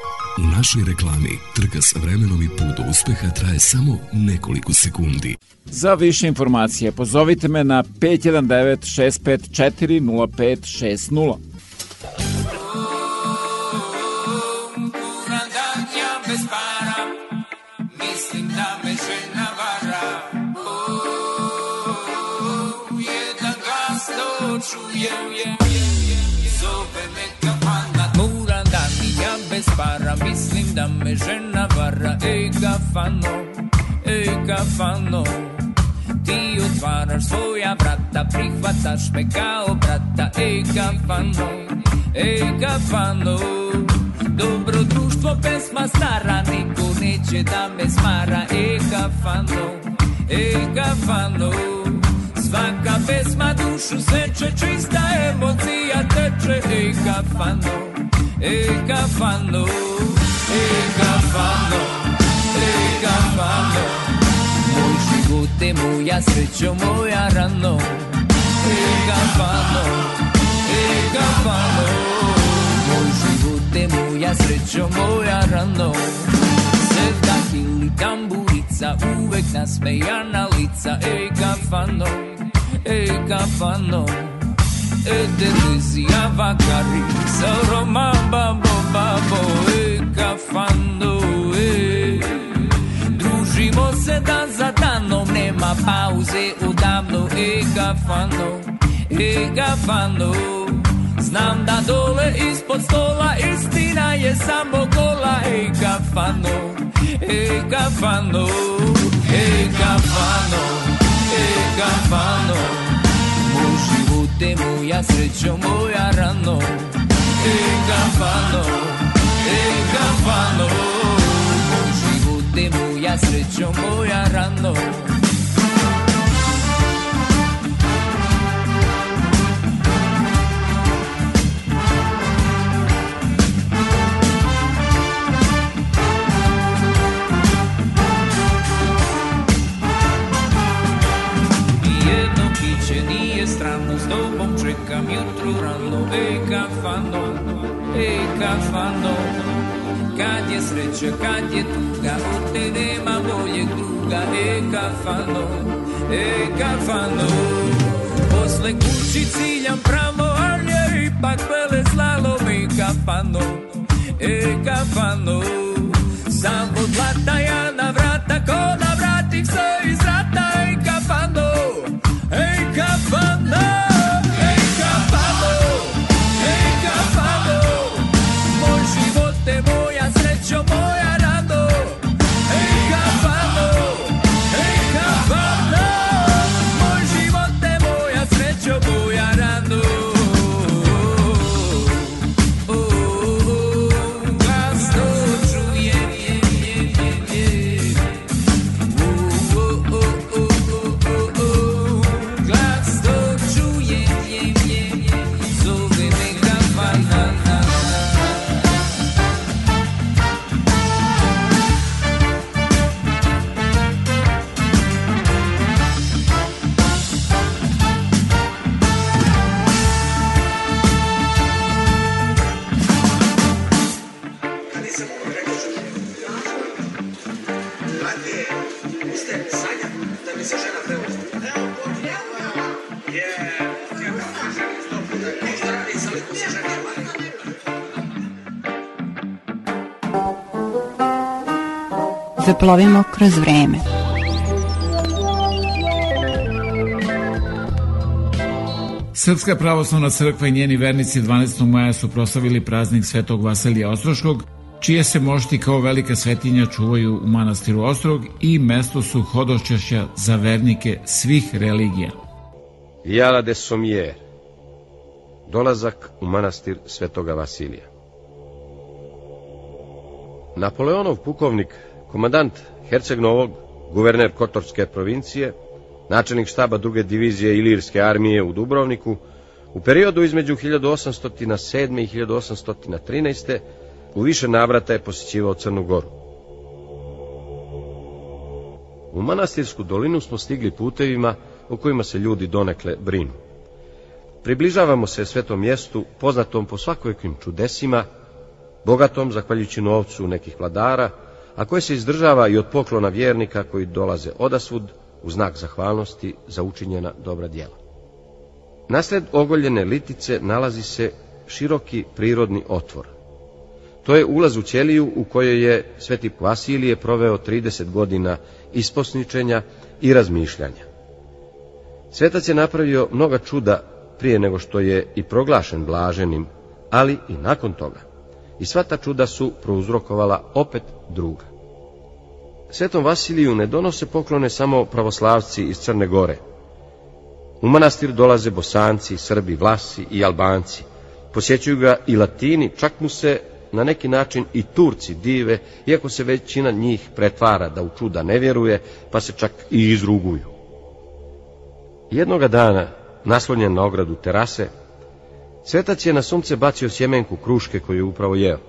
U našoj reklami trka sa vremenom i put do uspeha traje samo nekoliko sekundi. Za više informacije pozovite me na 519 654 0560. Mislim da me žena linda me llena barra Ej kafano, ej kafano Ti otvaraš svoja vrata Prihvataš me kao brata Ej kafano, ej kafano Dobro društvo, pesma stara Niko neće da me smara Ej kafano, ej kafano Svaka pesma dušu seče Čista emocija teče Ej kafano, ej kafano te muy moja muy arrando rano E gafano, e gafano Moj živote, moja srećo, moja rano Sevda ili tamburica, uvek nasmejana lica E gafano, e gafano E delizija vakari, sa roma babo zabavo pa e, kafando e. Družimo se dan za danom, nema pauze odavno e, kafando, e, kafando Znam da dole ispod stola istina je samo gola E, kafando e, kafando e, kafando e, kafano Moj život je moja srećo, moja rano ingraffando, campano! Con Djibouti muy a estrecho, muy muy camion trovano e cafando, e cafando. Calle je sreće, kad je tuga, od te nema boljeg druga, e cafando, e cafando. Posle kući ciljam pravo, ali je ipak vele slalom e cafando, e kafano. Samo zlata ja na vrata, ko na vratih se plovimo kroz vreme. Srpska pravoslavna crkva i njeni vernici 12. maja su proslavili praznik Svetog Vasilija Ostroškog, čije se mošti kao velika svetinja čuvaju u manastiru Ostrog i mesto su hodošćašća za vernike svih religija. Jala de Sommier, dolazak u manastir Svetoga Vasilija. Napoleonov pukovnik Komandant Herceg Novog, guverner Kotorske provincije, načelnik štaba druge divizije Ilirske armije u Dubrovniku, u periodu između 1807. i 1813. u više navrata je posjećivao Crnu Goru. U Manastirsku dolinu smo stigli putevima o kojima se ljudi donekle brinu. Približavamo se svetom mjestu, poznatom po svakojakim čudesima, bogatom zahvaljujući novcu nekih vladara, a koje se izdržava i od poklona vjernika koji dolaze odasvud u znak zahvalnosti za učinjena dobra djela. Nasled ogoljene litice nalazi se široki prirodni otvor. To je ulaz u ćeliju u kojoj je sveti Vasilije proveo 30 godina isposničenja i razmišljanja. Svetac je napravio mnoga čuda prije nego što je i proglašen blaženim, ali i nakon toga. I sva ta čuda su prouzrokovala opet druga. Svetom Vasiliju ne donose poklone samo pravoslavci iz Crne Gore. U manastir dolaze bosanci, srbi, vlasi i albanci. Posjećuju ga i latini, čak mu se na neki način i Turci dive, iako se većina njih pretvara da u čuda ne vjeruje, pa se čak i izruguju. Jednoga dana, naslonjen na ogradu terase, Svetac je na sunce bacio sjemenku kruške koju je upravo jeo.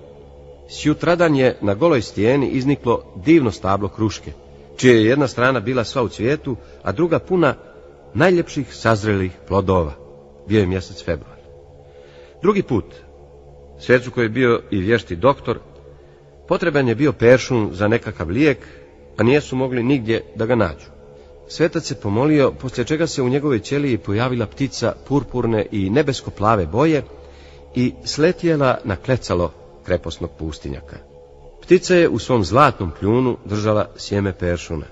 Sjutradan je na goloj stijeni izniklo divno stablo kruške, čije je jedna strana bila sva u cvijetu, a druga puna najljepših sazrelih plodova. Bio je mjesec februar. Drugi put, svecu koji je bio i vješti doktor, potreban je bio peršun za nekakav lijek, a nijesu mogli nigdje da ga nađu. Svetac se pomolio, poslije čega se u njegove ćeliji pojavila ptica purpurne i nebesko plave boje i sletjela na klecalo kreposnog pustinjaka. Ptica je u svom zlatnom kljunu držala sjeme peršuna.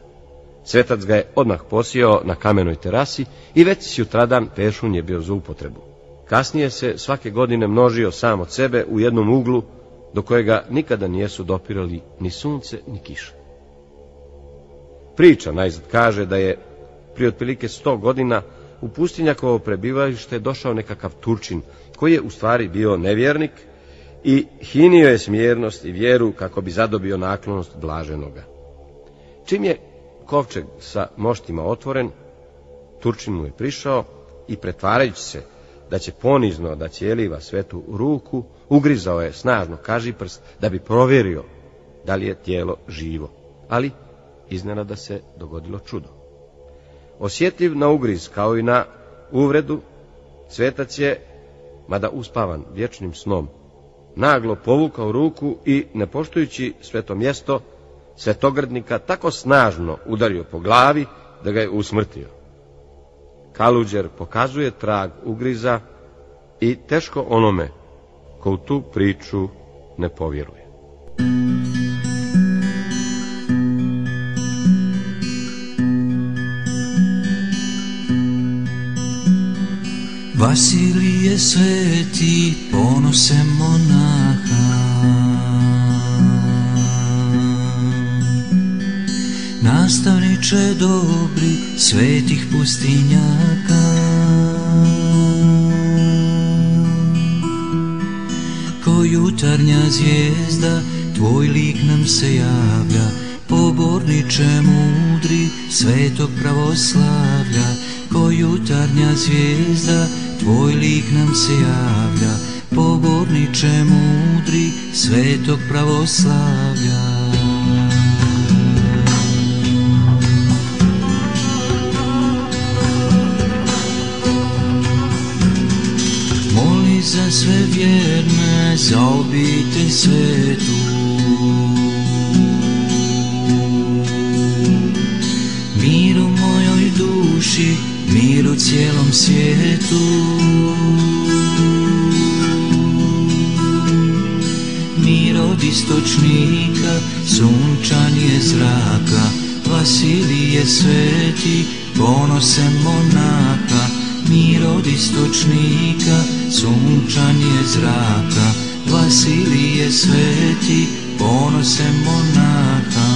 Svetac ga je odmah posijao na kamenoj terasi i već sjutradan peršun je bio za upotrebu. Kasnije se svake godine množio sam od sebe u jednom uglu do kojega nikada nijesu dopirali ni sunce ni kiša. Priča najzad kaže da je prije otprilike sto godina u pustinjakovo prebivalište došao nekakav Turčin, koji je u stvari bio nevjernik i hinio je smjernost i vjeru kako bi zadobio naklonost blaženoga. Čim je kovčeg sa moštima otvoren, Turčin mu je prišao i pretvarajući se da će ponizno da cijeliva svetu ruku, ugrizao je snažno kaži prst da bi provjerio da li je tijelo živo. Ali iznenada se dogodilo čudo. Osjetljiv na ugriz kao i na uvredu, svetac je, mada uspavan vječnim snom, naglo povukao ruku i, ne poštujući sveto mjesto, svetogradnika tako snažno udario po glavi da ga je usmrtio. Kaluđer pokazuje trag ugriza i teško onome ko u tu priču ne povjeruje. Vasilije sveti, ponose mona Nastavniče dobri svetih pustinjaka Ko jutarnja zvijezda Tvoj lik nam se javlja Poborniče mudri svetog pravoslavlja Ko jutarnja zvijezda Tvoj lik nam se javlja Poborniče mudri svetog pravoslavlja za sve vjerne, za obitelj svetu. Mir u mojoj duši, mir u cijelom svijetu. Mir od istočnika, sunčan je zraka, Vasilije sveti, ponosem monaka, mir od istočnika, sunčan je zraka, Vasilije sveti, ponosem monaha.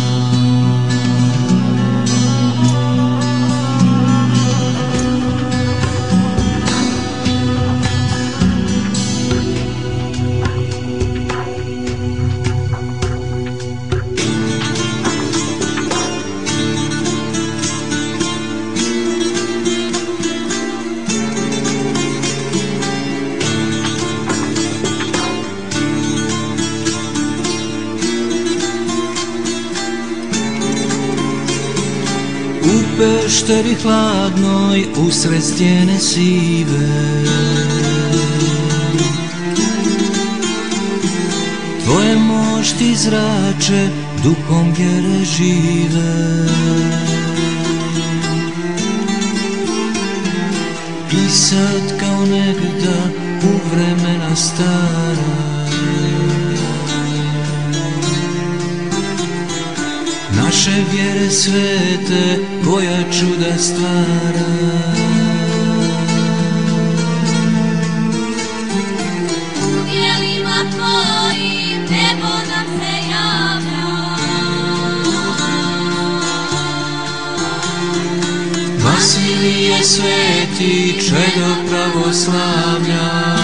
pešteri hladnoj usred stjene sive Tvoje mošti zrače duhom vjere žive I sad kao nekda u vremena stara naše vjere svete Tvoja čuda stvara U dijelima Tvojim nebo nam se javlja Vasilije sveti čedo pravoslavlja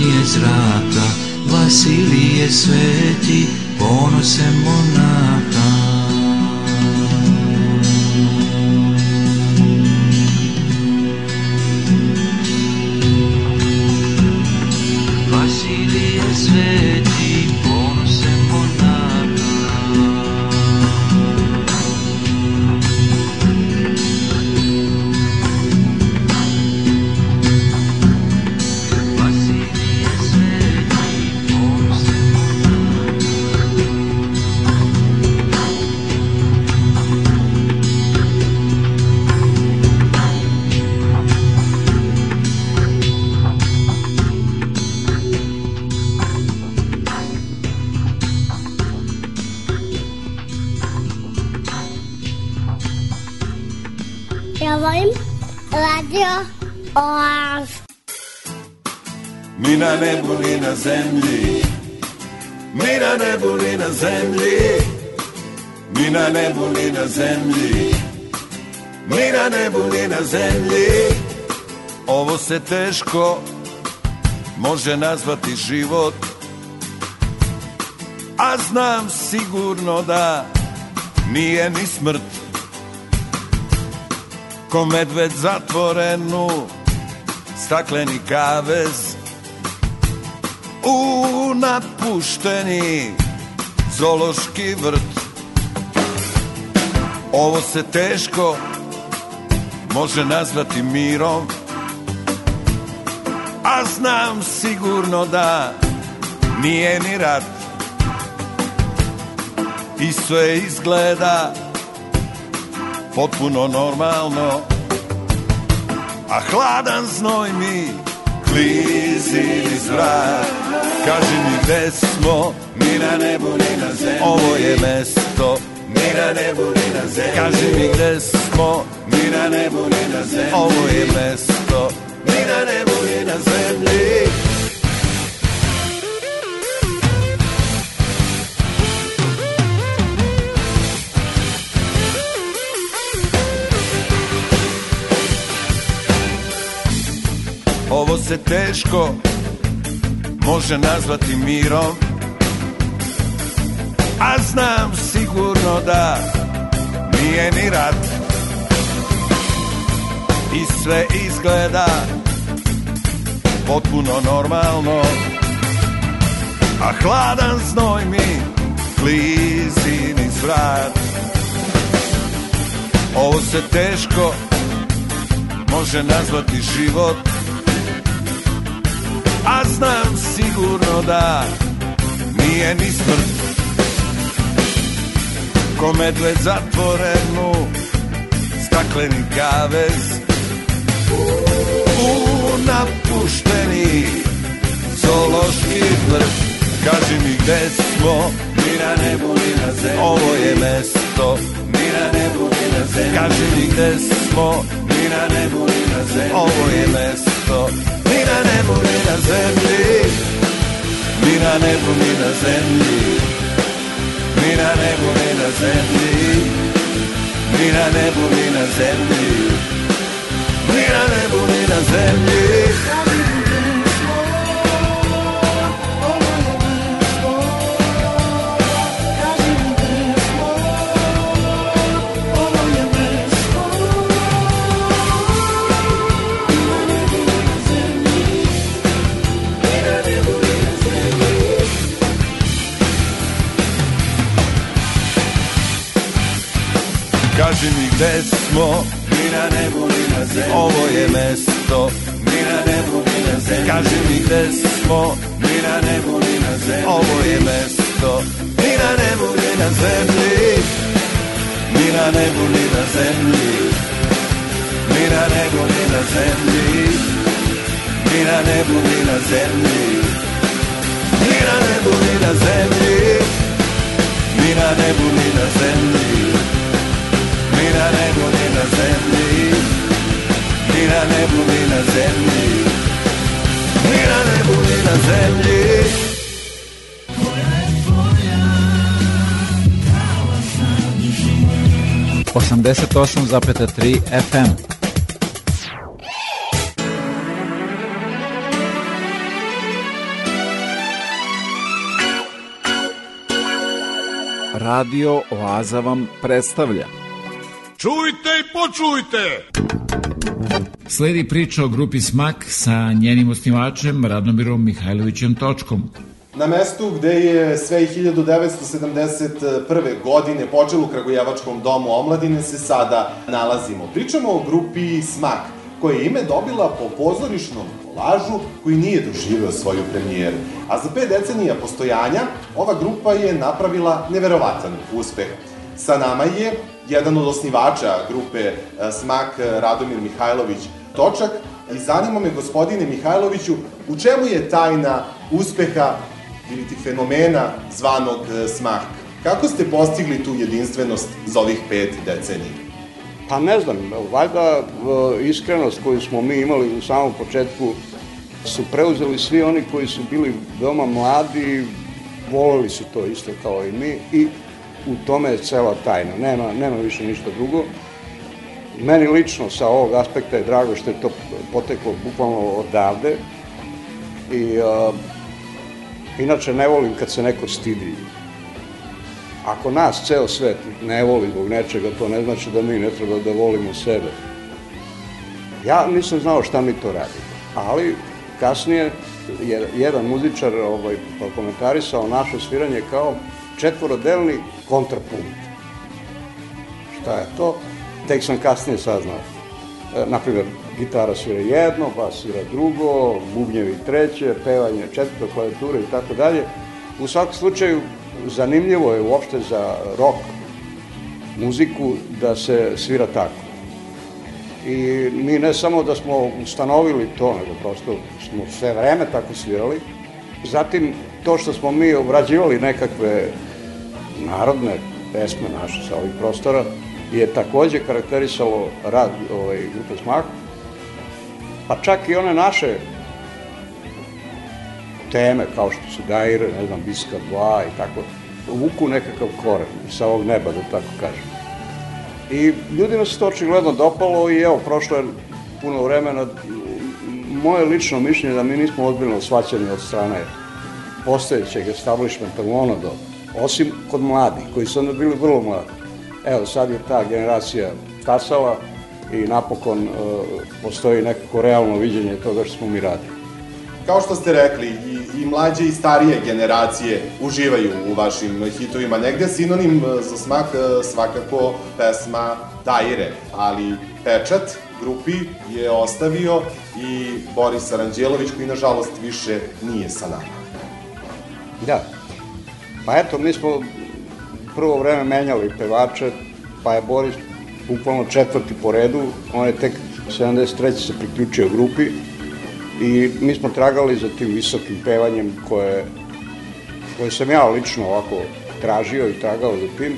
je zrata, Vasilije sveti, ponosem monaka. se teško može nazvati život A znam sigurno da nije ni smrt Ko medved zatvorenu stakleni kavez U napušteni zološki vrt Ovo se teško može nazvati mirom znam sigurno da nije ni rat I sve izgleda potpuno normalno A hladan znoj mi klizi iz vrat Kaži mi gde smo Ni na nebu ni na zemlji Ovo je mesto Ni na nebu ni na zemlji Kaži mi gde smo Ni na nebu ni na zemlji Ovo je mesto ni da ne budi na zemlji Ovo se teško može nazvati mirom A znam sigurno da nije ni rat I sve izgleda potpuno normalno A hladan znoj mi klizi niz vrat Ovo se teško može nazvati život A znam sigurno da nije ni smrt Ko medved zatvoren mu stakleni kavez napušteni Zološki vrt Kaži mi gde smo Ni na nebu ni na zemlji Ovo je mesto Ni na nebu ni na zemlji Kaži mi gde smo Ni na nebu ni na zemlji Ovo je mesto Ni na nebu ni na zemlji Ni na nebu ni na zemlji Ni na nebu ni na zemlji Ni na nebu ni na zemlji Ríale por el hacer 104.3 FM. Radio Oaza vam predstavlja. Čujte i počujte! Sledi priča o grupi Smak sa njenim osnivačem Radnomirom Mihajlovićem Točkom na mestu gde je sve 1971. godine počelo u Kragujevačkom domu omladine se sada nalazimo. Pričamo o grupi Smak, koja je ime dobila po pozorišnom kolažu koji nije doživeo svoju premijeru. A za pet decenija postojanja ova grupa je napravila neverovatan uspeh. Sa nama je jedan od osnivača grupe e, Smak e, Radomir Mihajlović Točak i zanima me gospodine Mihajloviću u čemu je tajna uspeha ili ti fenomena zvanog e, smarka. Kako ste postigli tu jedinstvenost za ovih pet decenija? Pa ne znam, valjda e, iskrenost koju smo mi imali u samom početku su preuzeli svi oni koji su bili veoma mladi, voleli su to isto kao i mi i u tome je cela tajna, nema, nema više ništa drugo. Meni lično sa ovog aspekta je drago što je to poteklo bukvalno odavde i uh, Inače, ne volim kad se neko stidi. Ako nas ceo svet ne voli zbog nečega, to ne znači da mi ne treba da volimo sebe. Ja nisam znao šta mi to radi. ali kasnije jedan muzičar ovaj, komentarisao naše sviranje kao četvorodelni kontrapunkt. Šta je to? Tek sam kasnije saznao. E, naprimjer, gitara svira jedno, bas svira drugo, bubnjevi treće, pevanje četvrto, klavijatura i tako dalje. U svakom slučaju, zanimljivo je uopšte za rock muziku da se svira tako. I mi ne samo da smo ustanovili to, nego prosto smo sve vreme tako svirali. Zatim, to što smo mi obrađivali nekakve narodne pesme naše sa ovih prostora, je takođe karakterisalo rad ovaj, grupe Smak, pa čak i one naše teme, kao što su Gajre, ne znam, Biska 2 i tako, vuku nekakav koren sa ovog neba, da tako kažem. I ljudima se to očigledno dopalo i evo, prošlo je puno vremena. Moje lično mišljenje je da mi nismo odbiljno svaćeni od strane postojećeg establishmenta u ono do, osim kod mladih, koji su onda bili vrlo mladi. Evo, sad je ta generacija kasala, i napokon e, postoji nekako realno viđenje toga što smo mi radili. Kao što ste rekli, i, i mlađe i starije generacije uživaju u vašim hitovima. Negde sinonim e, za smak e, svakako pesma Taire, ali pečat grupi je ostavio i Boris Aranđelović koji nažalost više nije sa nama. Da. Pa eto, mi smo prvo vreme menjali pevače, pa je Boris bukvalno četvrti po redu, on je tek 73. se priključio grupi i mi smo tragali za tim visokim pevanjem koje, koje sam ja lično ovako tražio i tragao za tim.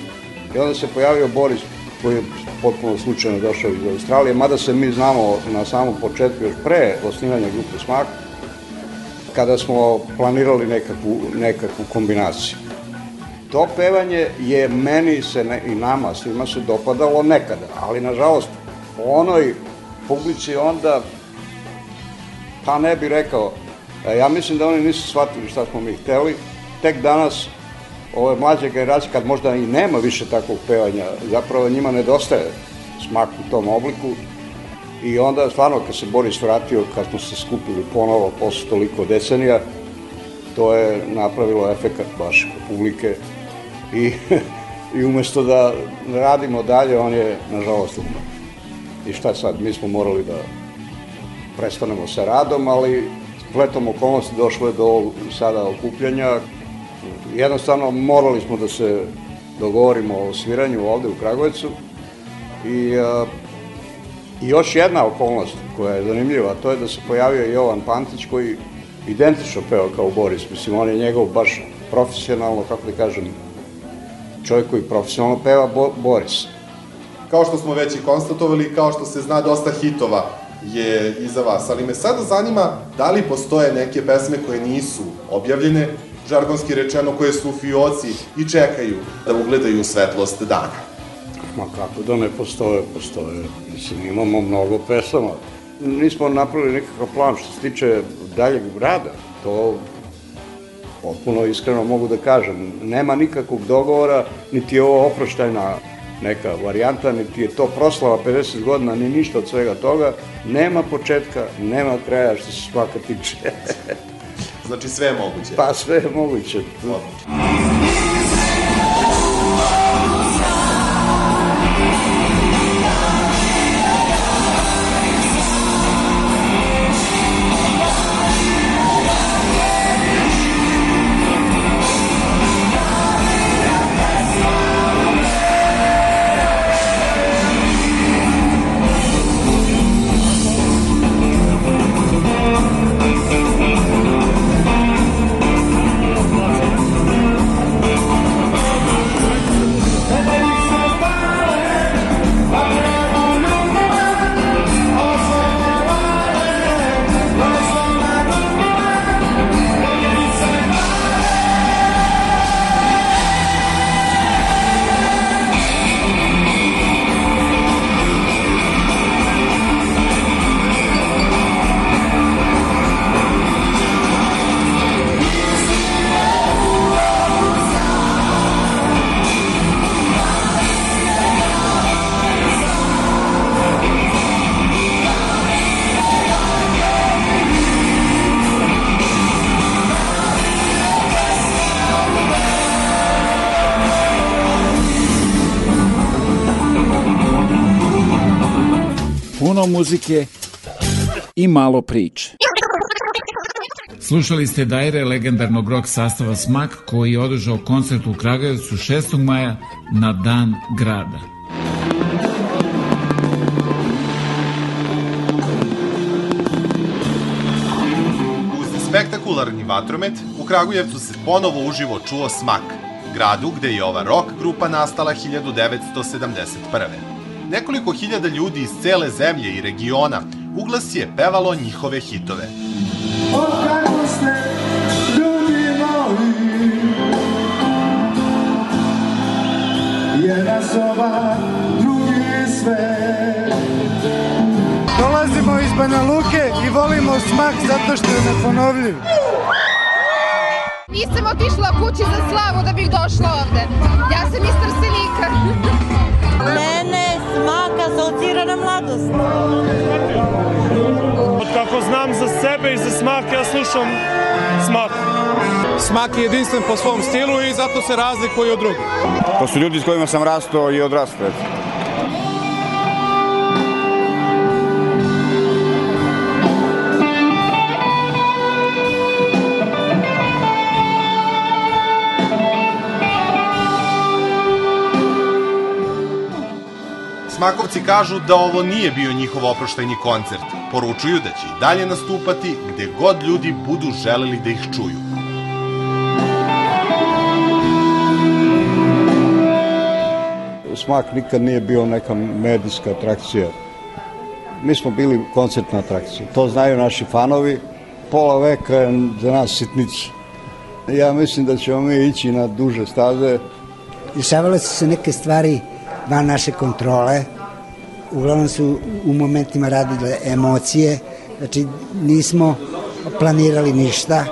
I onda se pojavio Boris koji je potpuno slučajno došao iz Australije, mada se mi znamo na samom početku još pre osnivanja grupe Smak, kada smo planirali nekakvu, nekakvu kombinaciju to pevanje je meni se ne, i nama svima se dopadalo nekada, ali nažalost onoj publici onda pa ne bi rekao e, ja mislim da oni nisu shvatili šta smo mi hteli tek danas ove mlađe generacije kad možda i nema više takvog pevanja zapravo njima nedostaje smak u tom obliku i onda stvarno kad se Boris vratio kad smo se skupili ponovo posle toliko decenija to je napravilo efekat baš publike i, i umesto da radimo dalje, on je, nažalost, umro. I šta sad, mi smo morali da prestanemo sa radom, ali spletom okolnosti došlo je do sada okupljanja. Jednostavno, morali smo da se dogovorimo o sviranju ovde u Kragujevcu i a, I još jedna okolnost koja je zanimljiva, to je da se pojavio Jovan Pantić koji identično peo kao Boris, mislim on je njegov baš profesionalno, kako da kažem, čovjek koji profesionalno peva, bo, bori Kao što smo već i konstatovali, kao što se zna dosta hitova je iza vas, ali me sada zanima da li postoje neke pesme koje nisu objavljene, žargonski rečeno koje su u fioci i čekaju da ugledaju svetlost dana. Ma kako da ne postoje, postoje. Mislim, imamo mnogo pesama. Nismo napravili nikakav plan što se tiče daljeg rada. To potpuno iskreno mogu da kažem, nema nikakvog dogovora, niti je ovo oproštajna neka varijanta, niti je to proslava 50 godina, ni ništa od svega toga. Nema početka, nema kraja što se svaka tiče. znači sve je moguće? Pa sve je moguće. Odlično. muzike i malo priče. Slušali ste Dajre legendarnog rock sastava Smak koji je održao koncert u Kragujevcu 6. maja na Dan grada. Uz spektakularni vatromet u Kragujevcu se ponovo uživo čuo Smak, gradu gde je ova rock grupa nastala 1971 nekoliko hiljada ljudi iz cele zemlje i regiona uglas je pevalo njihove hitove. O kako ste, ljudi moji, jedna soba, drugi svet. Dolazimo iz Banja Luke i volimo smak zato što je neponovljiv. Nisam otišla kući za slavu da bih došla ovde. Ja sam iz Trstenika. Mene smak asocira na mladost. Od kako znam za sebe i za smak, ja slušam smak. Smak je jedinstven po svom stilu i zato se razlikuje od drugih. To su ljudi s kojima sam rastao i odrastao. Smakovci kažu da ovo nije bio njihov oproštajni koncert. Poručuju da će i dalje nastupati gde god ljudi budu želeli da ih čuju. Smak nikad nije bio neka medijska atrakcija. Mi smo bili koncertna atrakcija. To znaju naši fanovi. Pola veka je za nas sitnica. Ja mislim da ćemo mi ići na duže staze. Dešavale su se neke stvari van naše kontrole. Uglavnom su u momentima radile emocije, znači nismo planirali ništa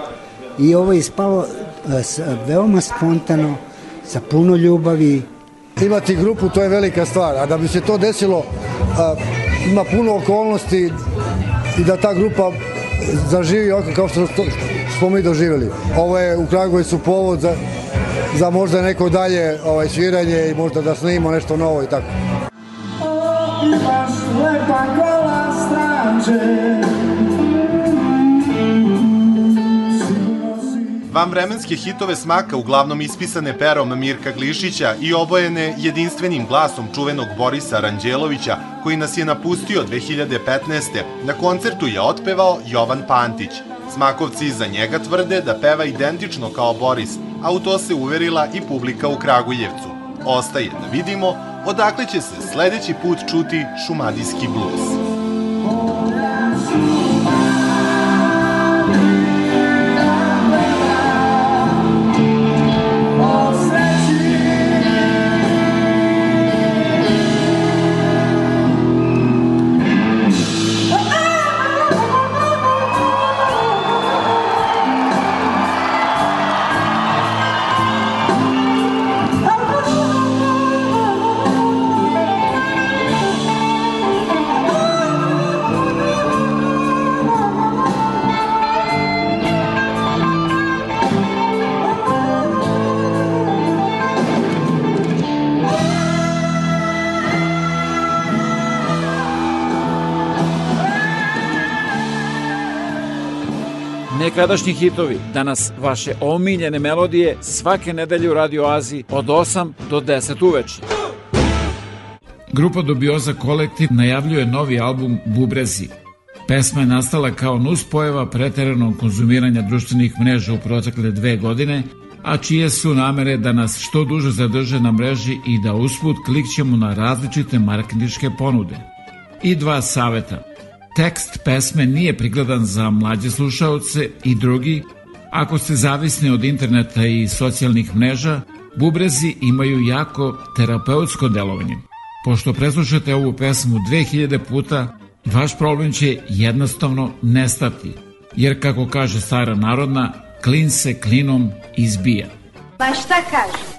i ovo je ispalo e, veoma spontano, sa puno ljubavi. Imati grupu to je velika stvar, a da bi se to desilo e, ima puno okolnosti i da ta grupa zaživi ovako kao što smo mi doživjeli. Ovo je u Kragujevcu povod za, za možda neko dalje ovaj, sviranje i možda da snimimo nešto novo i tako. O, ti hitove smaka uglavnom ispisane perom Mirka Glišića i obojene jedinstvenim glasom čuvenog Borisa Ranđelovića, koji nas je napustio 2015. Na koncertu je otpevao Jovan Pantić. Smakovci za njega tvrde da peva identično kao Boris, a u to se uverila i publika u Kragujevcu. Ostaje da vidimo odakle će se sledeći put čuti šumadijski blues. Thank nekadašnji hitovi, danas vaše omiljene melodije svake nedelje u Radio Aziji od 8 do 10 uveče. Grupa Dobioza Kolektiv najavljuje novi album Bubrezi. Pesma je nastala kao nuspojeva preteranog konzumiranja društvenih mreža u protekle dve godine, a čije su namere da nas što duže zadrže na mreži i da usput klikćemo na različite marketinške ponude. I dva saveta – Tekst pesme nije prikladan za mlađe slušaoce i drugi. Ako ste zavisni od interneta i socijalnih mreža, bubrezi imaju jako terapeutsko delovanje. Pošto preslušate ovu pesmu 2000 puta, vaš problem će jednostavno nestati. Jer kako kaže stara narodna, klin se klinom izbija. Pa šta kažu?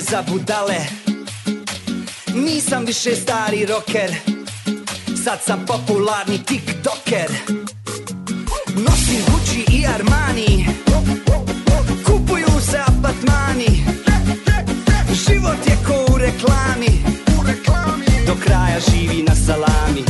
je za budale Nisam više stari rocker Sad sam popularni tiktoker Nosim Gucci i Armani Kupuju se apartmani Život je ko u reklami Do kraja živi na salami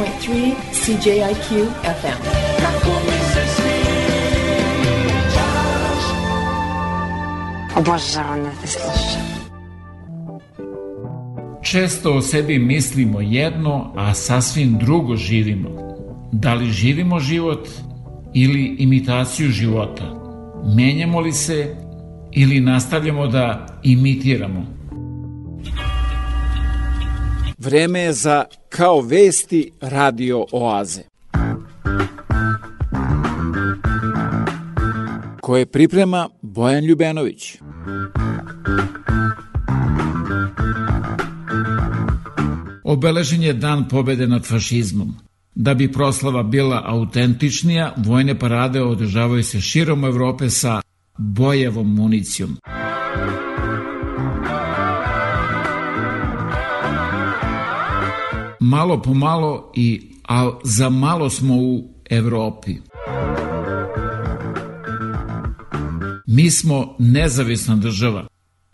101.3 CJIQ FM. Obožavam da te slušam. Često o sebi mislimo jedno, a sasvim drugo živimo. Da li živimo život ili imitaciju života? Menjamo li se ili nastavljamo da imitiramo? Vreme je za Kao vesti radio oaze. Koje priprema Bojan Ljubenović. Obeležen je dan pobede nad fašizmom. Da bi proslava bila autentičnija, vojne parade održavaju se širom Evrope sa bojevom municijom. Muzika malo po malo i al za malo smo u Evropi. Mi smo nezavisna država.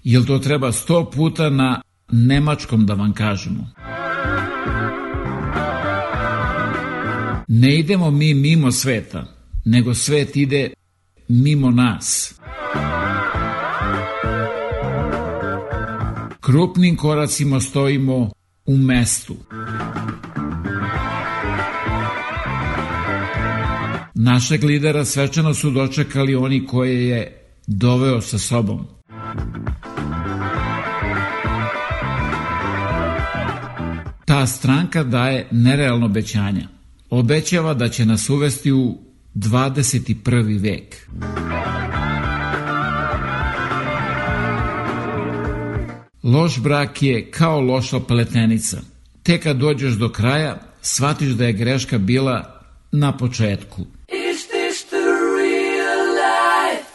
Jel to treba sto puta na nemačkom da vam kažemo? Ne idemo mi mimo sveta, nego svet ide mimo nas. Krupnim koracima stojimo u mestu. Našeg lidera svečano su dočekali oni koje je doveo sa sobom. Ta stranka daje nerealno obećanja. Obećava da će nas uvesti u 21. vek. Loš brak je kao loša paletenica. Te kad dođeš do kraja, shvatiš da je greška bila na početku. Is this the real life?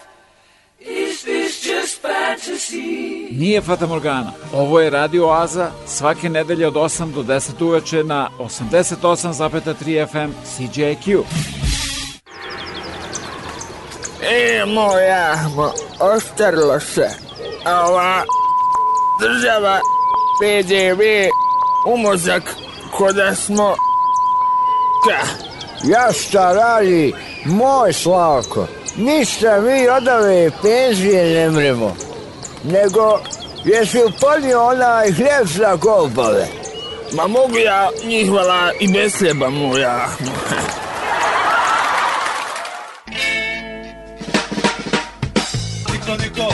Is this just fantasy? Nije Fata Morgana. Ovo je Radio Aza svake nedelje od 8 do 10 uveče na 88,3 FM CJQ. E, moja, mo, ostarlo se. Ova, država PDV umozak ko da smo ka. Ja šta radi, moj Slavko, ništa mi odave ove penzije ne mremo, nego jesi upolnio onaj hljeb za golbove. Ma mogu ja njihvala i bez hljeba moja. Niko, niko,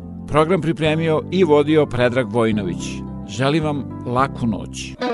Program pripremio i vodio Predrag Vojnović. Želim vam laku noć.